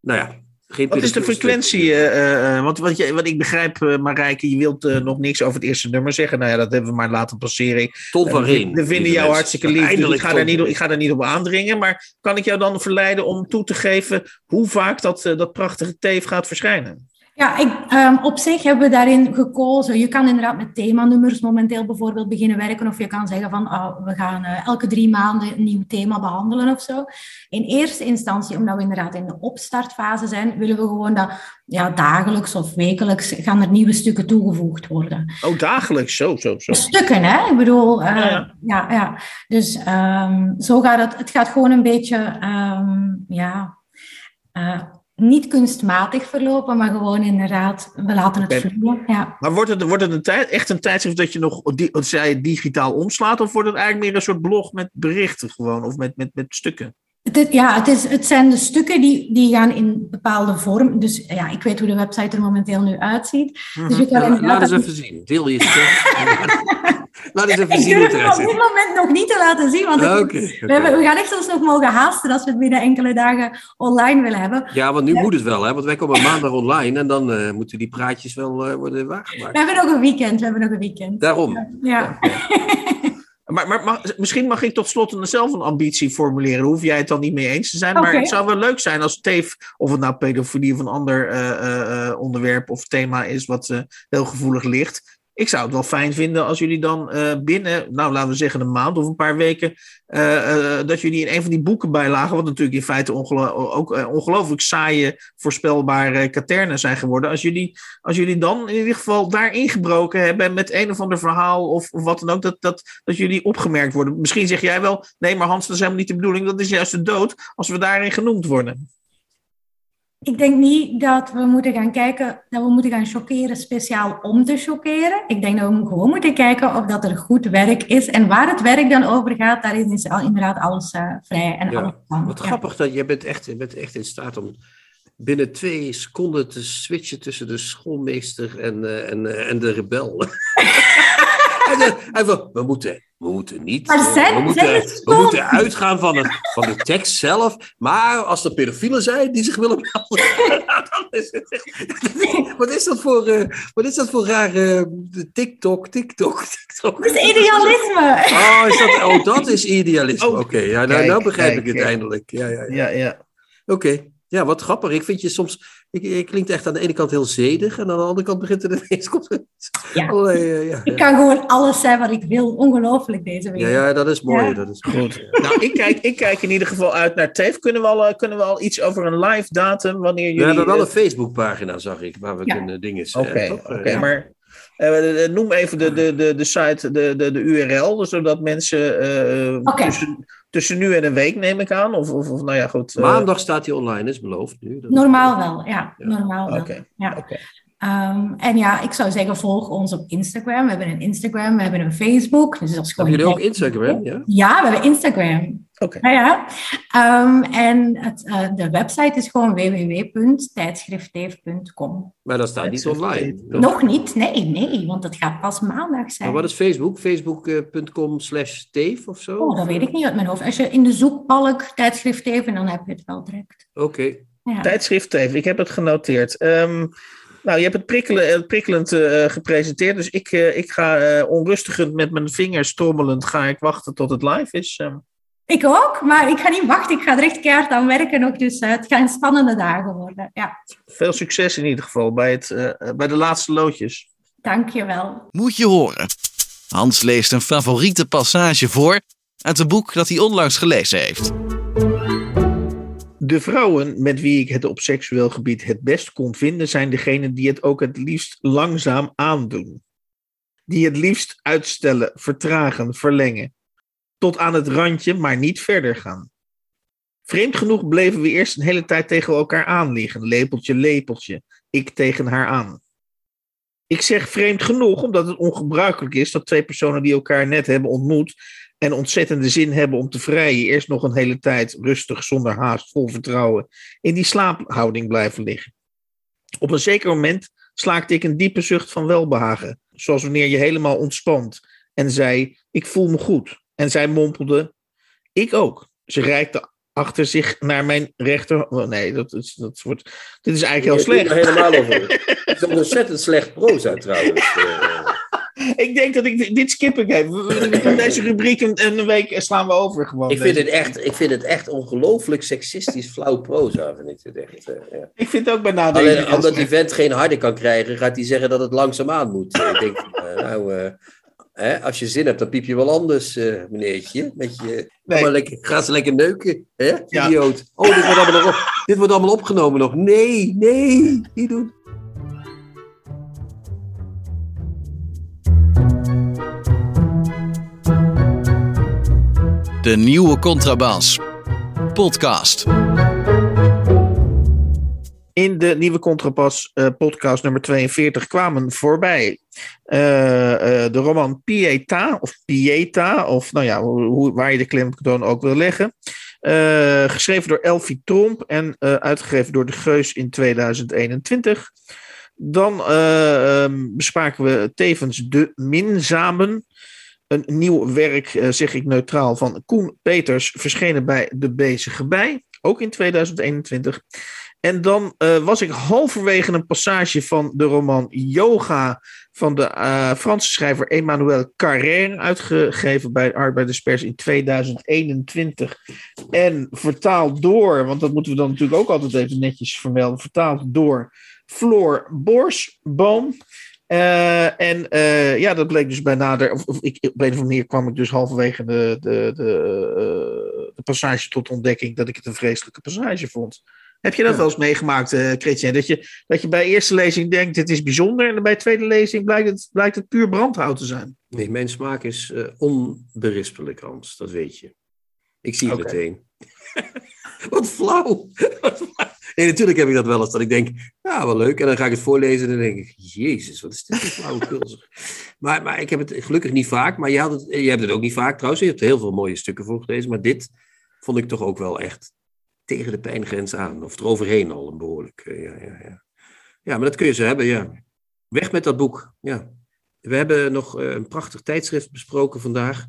nou ja, Geen Wat is de frequentie? eh, eh, eh, want wat, je, wat ik begrijp, eh, Marijke, je wilt nog niks over het eerste nummer zeggen. Nou ja, dat hebben we maar laten passeren. Ton van. We vinden jou hartstikke lief. Dus ik, ga daar niet, ik ga daar niet op aandringen. Maar kan ik jou dan verleiden om toe te geven hoe vaak dat, dat prachtige teef gaat verschijnen? Ja, ik, ehm, op zich hebben we daarin gekozen. Je kan inderdaad met themanummers momenteel bijvoorbeeld beginnen werken. Of je kan zeggen van oh, we gaan eh, elke drie maanden een nieuw thema behandelen of zo. In eerste instantie, omdat we inderdaad in de opstartfase zijn, willen we gewoon dat ja, dagelijks of wekelijks gaan er nieuwe stukken toegevoegd worden. Oh, dagelijks, zo, zo, zo. Stukken, hè? Ik bedoel, eh, Ja, ja, ja. ja, Dus ehm, zo gaat het. Het gaat gewoon een beetje, ehm, ja, eh, niet kunstmatig verlopen, maar gewoon inderdaad, we laten het vloeien. Ja. Maar wordt het, wordt het een tijd, echt een tijdschrift dat je nog di- wat zei je, digitaal omslaat? Of wordt het eigenlijk meer een soort blog met berichten gewoon? Of met, met, met stukken? Het, ja, het, is, het zijn de stukken die, die gaan in bepaalde vorm. Dus ja, ik weet hoe de website er momenteel nu uitziet. Dus kan Ja, inderdaad laat eens even zien. Deel je. <laughs> <laughs> laat eens even Ik zien hoe durf het het op dit moment nog niet te laten zien, want Oké. we, hebben, we gaan echt ons nog mogen haasten als we het binnen enkele dagen online willen hebben. Ja, want nu moet het wel, hè? Want wij komen maandag online en dan eh, moeten die praatjes wel eh, worden waargemaakt. We hebben nog een weekend, we hebben nog een weekend. Daarom. Ja. <laughs> Maar, maar mag- misschien mag ik tot slot een- zelf een ambitie formuleren. Daar hoef jij het dan niet mee eens te zijn. Maar het zou wel leuk zijn als TEEF, of het nou pedofilie of een ander eh, eh, eh, onderwerp of thema is wat eh, heel gevoelig ligt. Ik zou het wel fijn vinden als jullie dan eh, binnen, nou laten we zeggen een maand of een paar weken, eh, eh, dat jullie in een van die boeken bijlagen, wat natuurlijk in feite ook ongelooflijk saaie, voorspelbare katernen zijn geworden. Als jullie, als jullie dan in ieder geval daar ingebroken hebben met een of ander verhaal of, of wat dan ook, dat, dat, dat jullie opgemerkt worden. Misschien zeg jij wel, nee maar Hans, dat is helemaal niet de bedoeling, dat is juist de dood als we daarin genoemd worden. Ik denk niet dat we moeten gaan kijken, dat we moeten gaan chockeren speciaal om te chockeren. Ik denk dat we gewoon moeten kijken of dat er goed werk is. En waar het werk dan over gaat, daarin is al, inderdaad alles eh, vrij en Ja, alles kan. Wat Ja. grappig dat je bent echt, je bent echt in staat om binnen twee seconden te switchen tussen de schoolmeester en, eh, en, eh, en de rebel. <laughs> Zegt- hij van, we moeten, we moeten niet. Maar eh, zijn- we, moeten, zijn we moeten uitgaan van, het, van de tekst zelf. Maar als er pedofielen zijn die zich willen melden. <laughs> dan is het echt- <laughs> wat, is dat voor, eh, wat is dat voor rare TikTok, TikTok, TikTok? Het is idealisme. Oh, is dat, oh, dat is idealisme. Oh, Oké, ja, nou, kijk, nou begrijp kijk, ik het kijk. eindelijk. Ja, ja, ja. Ja, ja. Oké, ja, wat grappig. Ik vind je soms, ik, je klinkt echt aan de ene kant heel zedig en aan de andere kant begint er ineens <laughs> komt Ja. allerlei, eh, ja, Ik ja. kan gewoon alles zijn wat ik wil. Ongelooflijk deze ja, wereld. ja, dat is mooi. Ja. Dat is. Goed. Nou, ik kijk, ik kijk in ieder geval uit naar TEEF. Kunnen we al, eh, kunnen we al iets over een live datum? Wanneer We jullie. hebben wel eh, een Facebookpagina, zag ik, waar we Ja. kunnen dingen Oké? Eh, maar eh, eh, noem even de, de, de, de site, de, de, de URL, zodat mensen eh, Oké. tussen, tussen nu en een week, neem ik aan. Of, of, of nou ja, goed. eh, Maandag staat hij online, is beloofd nu. Dat- Normaal wel, ja. Ja. Normaal wel. Oké, Ja. oké. Ehm, en ja, ik zou zeggen, volg ons op Instagram. We hebben een Instagram, we hebben een Facebook. Dus dat is gewoon Hebben jullie ook Instagram? Ja? Ja, we hebben Instagram. Oké. Ja, ja. Ehm, en het, eh, de website is gewoon www.tijdschriftteef.com. Maar dat staat niet online. toch? Nog niet? Nee, nee, want het gaat pas maandag zijn. Maar wat is Facebook? Facebook.com slash teef of zo? Oh, dat weet ik niet uit mijn hoofd. Als je in de zoekbalk tijdschrift Teef, dan heb je het wel direct. Oké. Ja. Tijdschrift ik heb het genoteerd. Ehm, nou, je hebt het prikkelen, prikkelend eh, gepresenteerd, dus ik, eh, ik ga eh, onrustigend met mijn vingers trommelend ga ik wachten tot het live is. Ehm, Ik ook, maar ik ga niet wachten. Ik ga er echt keihard aan werken nog. Dus het gaan spannende dagen worden. Ja, veel succes in ieder geval bij, het, eh, bij de laatste loodjes. dankjewel. Moet je horen. Hans leest een favoriete passage voor uit een boek dat hij onlangs gelezen heeft. De vrouwen met wie ik het op seksueel gebied het best kon vinden, zijn degenen die het ook het liefst langzaam aandoen. Die het liefst uitstellen, vertragen, verlengen. Tot aan het randje, maar niet verder gaan. Vreemd genoeg bleven we eerst een hele tijd tegen elkaar aan liggen, lepeltje, lepeltje, ik tegen haar aan. Ik zeg vreemd genoeg omdat het ongebruikelijk is dat twee personen die elkaar net hebben ontmoet en ontzettende zin hebben om te vrijen, eerst nog een hele tijd rustig, zonder haast, vol vertrouwen, in die slaaphouding blijven liggen. Op een zeker moment slaakte ik een diepe zucht van welbehagen, zoals wanneer je helemaal ontspant, en zei: Ik voel me goed. En zij mompelde: Ik ook. Ze reikte achter zich naar mijn rechter. Oh, nee, dat, is, dat wordt. Dit is eigenlijk heel slecht. er helemaal over. <laughs> Het is een ontzettend slecht proza trouwens. Ik denk dat ik dit skip ik even. Deze rubriek een, een week slaan we over gewoon. ik, vind het echt, ik vind het echt ongelooflijk seksistisch flauw proza. Vind ik het echt, eh, ja. Ik vind het ook bij nadenken. Alleen omdat die vent geen harde kan krijgen, gaat hij zeggen dat het langzaamaan moet. ik denk, eh, nou, eh, hè, als je zin hebt, dan piep je wel anders, meneertje. Met je, Nee. maar lekker, ga ze lekker neuken, hè? Ja. Idioot. Oh, dit wordt, allemaal op, dit wordt allemaal opgenomen nog. Nee, nee, niet doen. De nieuwe Contrabas. Podcast. in de nieuwe Contrapas eh, podcast nummer 42 kwamen voorbij eh, eh, de roman Pieta, of Pieta, of nou ja, hoe, waar je de klemtoon ook wil leggen. Geschreven door Elfie Tromp en uitgegeven door De Geus in 2021. Dan eh, ehm, bespraken we tevens De Minzamen. Een nieuw werk, eh, zeg ik neutraal, van Koen Peters, verschenen bij De Bezige Bij, ook in 2021. En dan eh, was ik halverwege een passage van de roman Yoga van de eh, Franse schrijver Emmanuel Carrère, uitgegeven bij Arbeiderspers in 2021. En vertaald door, want dat moeten we dan natuurlijk ook altijd even netjes vermelden, vertaald door Floor Borsboom. Eh, en eh, ja, dat bleek dus bij nader. Of, of ik, op een of andere manier kwam ik dus halverwege de, de, de, eh, de passage tot ontdekking dat ik het een vreselijke passage vond. Heb je dat Ja. wel eens meegemaakt, eh Chrétien? Dat je, dat je bij eerste lezing denkt, dit is bijzonder. En bij tweede lezing blijkt het, blijkt het puur brandhout te zijn. Nee, mijn smaak is onberispelijk, Hans. Dat weet je. Ik zie het meteen. <laughs> Wat flauw. nee, natuurlijk heb ik dat wel eens. Dat ik denk, ja, wel leuk. En dan ga ik het voorlezen en dan denk ik, jezus, wat is dit voor flauwekul. <laughs> maar, maar ik heb het gelukkig niet vaak. Maar je, had het, je hebt het ook niet vaak trouwens. Je hebt er heel veel mooie stukken voorgelezen. Maar dit vond ik toch ook wel echt tegen de pijngrens aan. Of eroverheen al een behoorlijk. eh, ja, ja, ja. ja, maar dat kun je zo hebben, ja. Weg met dat boek, ja. We hebben nog eh, een prachtig tijdschrift besproken vandaag.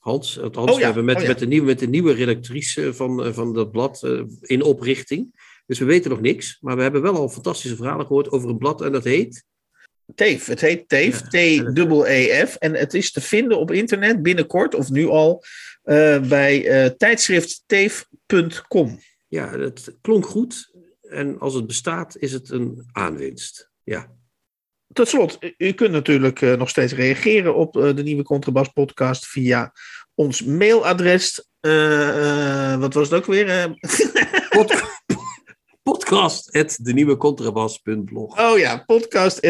Hans, althans, Oh ja, we hebben met, oh ja. met, de nieuwe, met de nieuwe redactrice van, eh, van dat blad eh, in oprichting. Dus we weten nog niks, maar we hebben wel al fantastische verhalen gehoord over een blad en dat heet... TEEF. Het heet TEEF, Ja. T-E-E-F. En het is te vinden op internet binnenkort, of nu al, eh, bij eh tijdschriftteef.com. Ja, het klonk goed en als het bestaat is het een aanwinst. Ja, Tot slot, u- kunt natuurlijk eh, nog steeds reageren op eh, de nieuwe Contrabas podcast via ons mailadres. Eh, wat was het ook weer? <laughs> Pod- podcast, at de nieuwe contrabas.blog. oh ja, podcast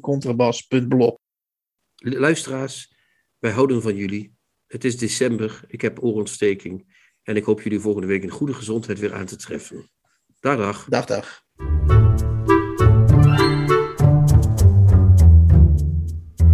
contrabas.blog. Luisteraars, wij houden van jullie. Het is december, ik heb oorontsteking en ik hoop jullie volgende week in goede gezondheid weer aan te treffen. Dag, dag. Dag, dag.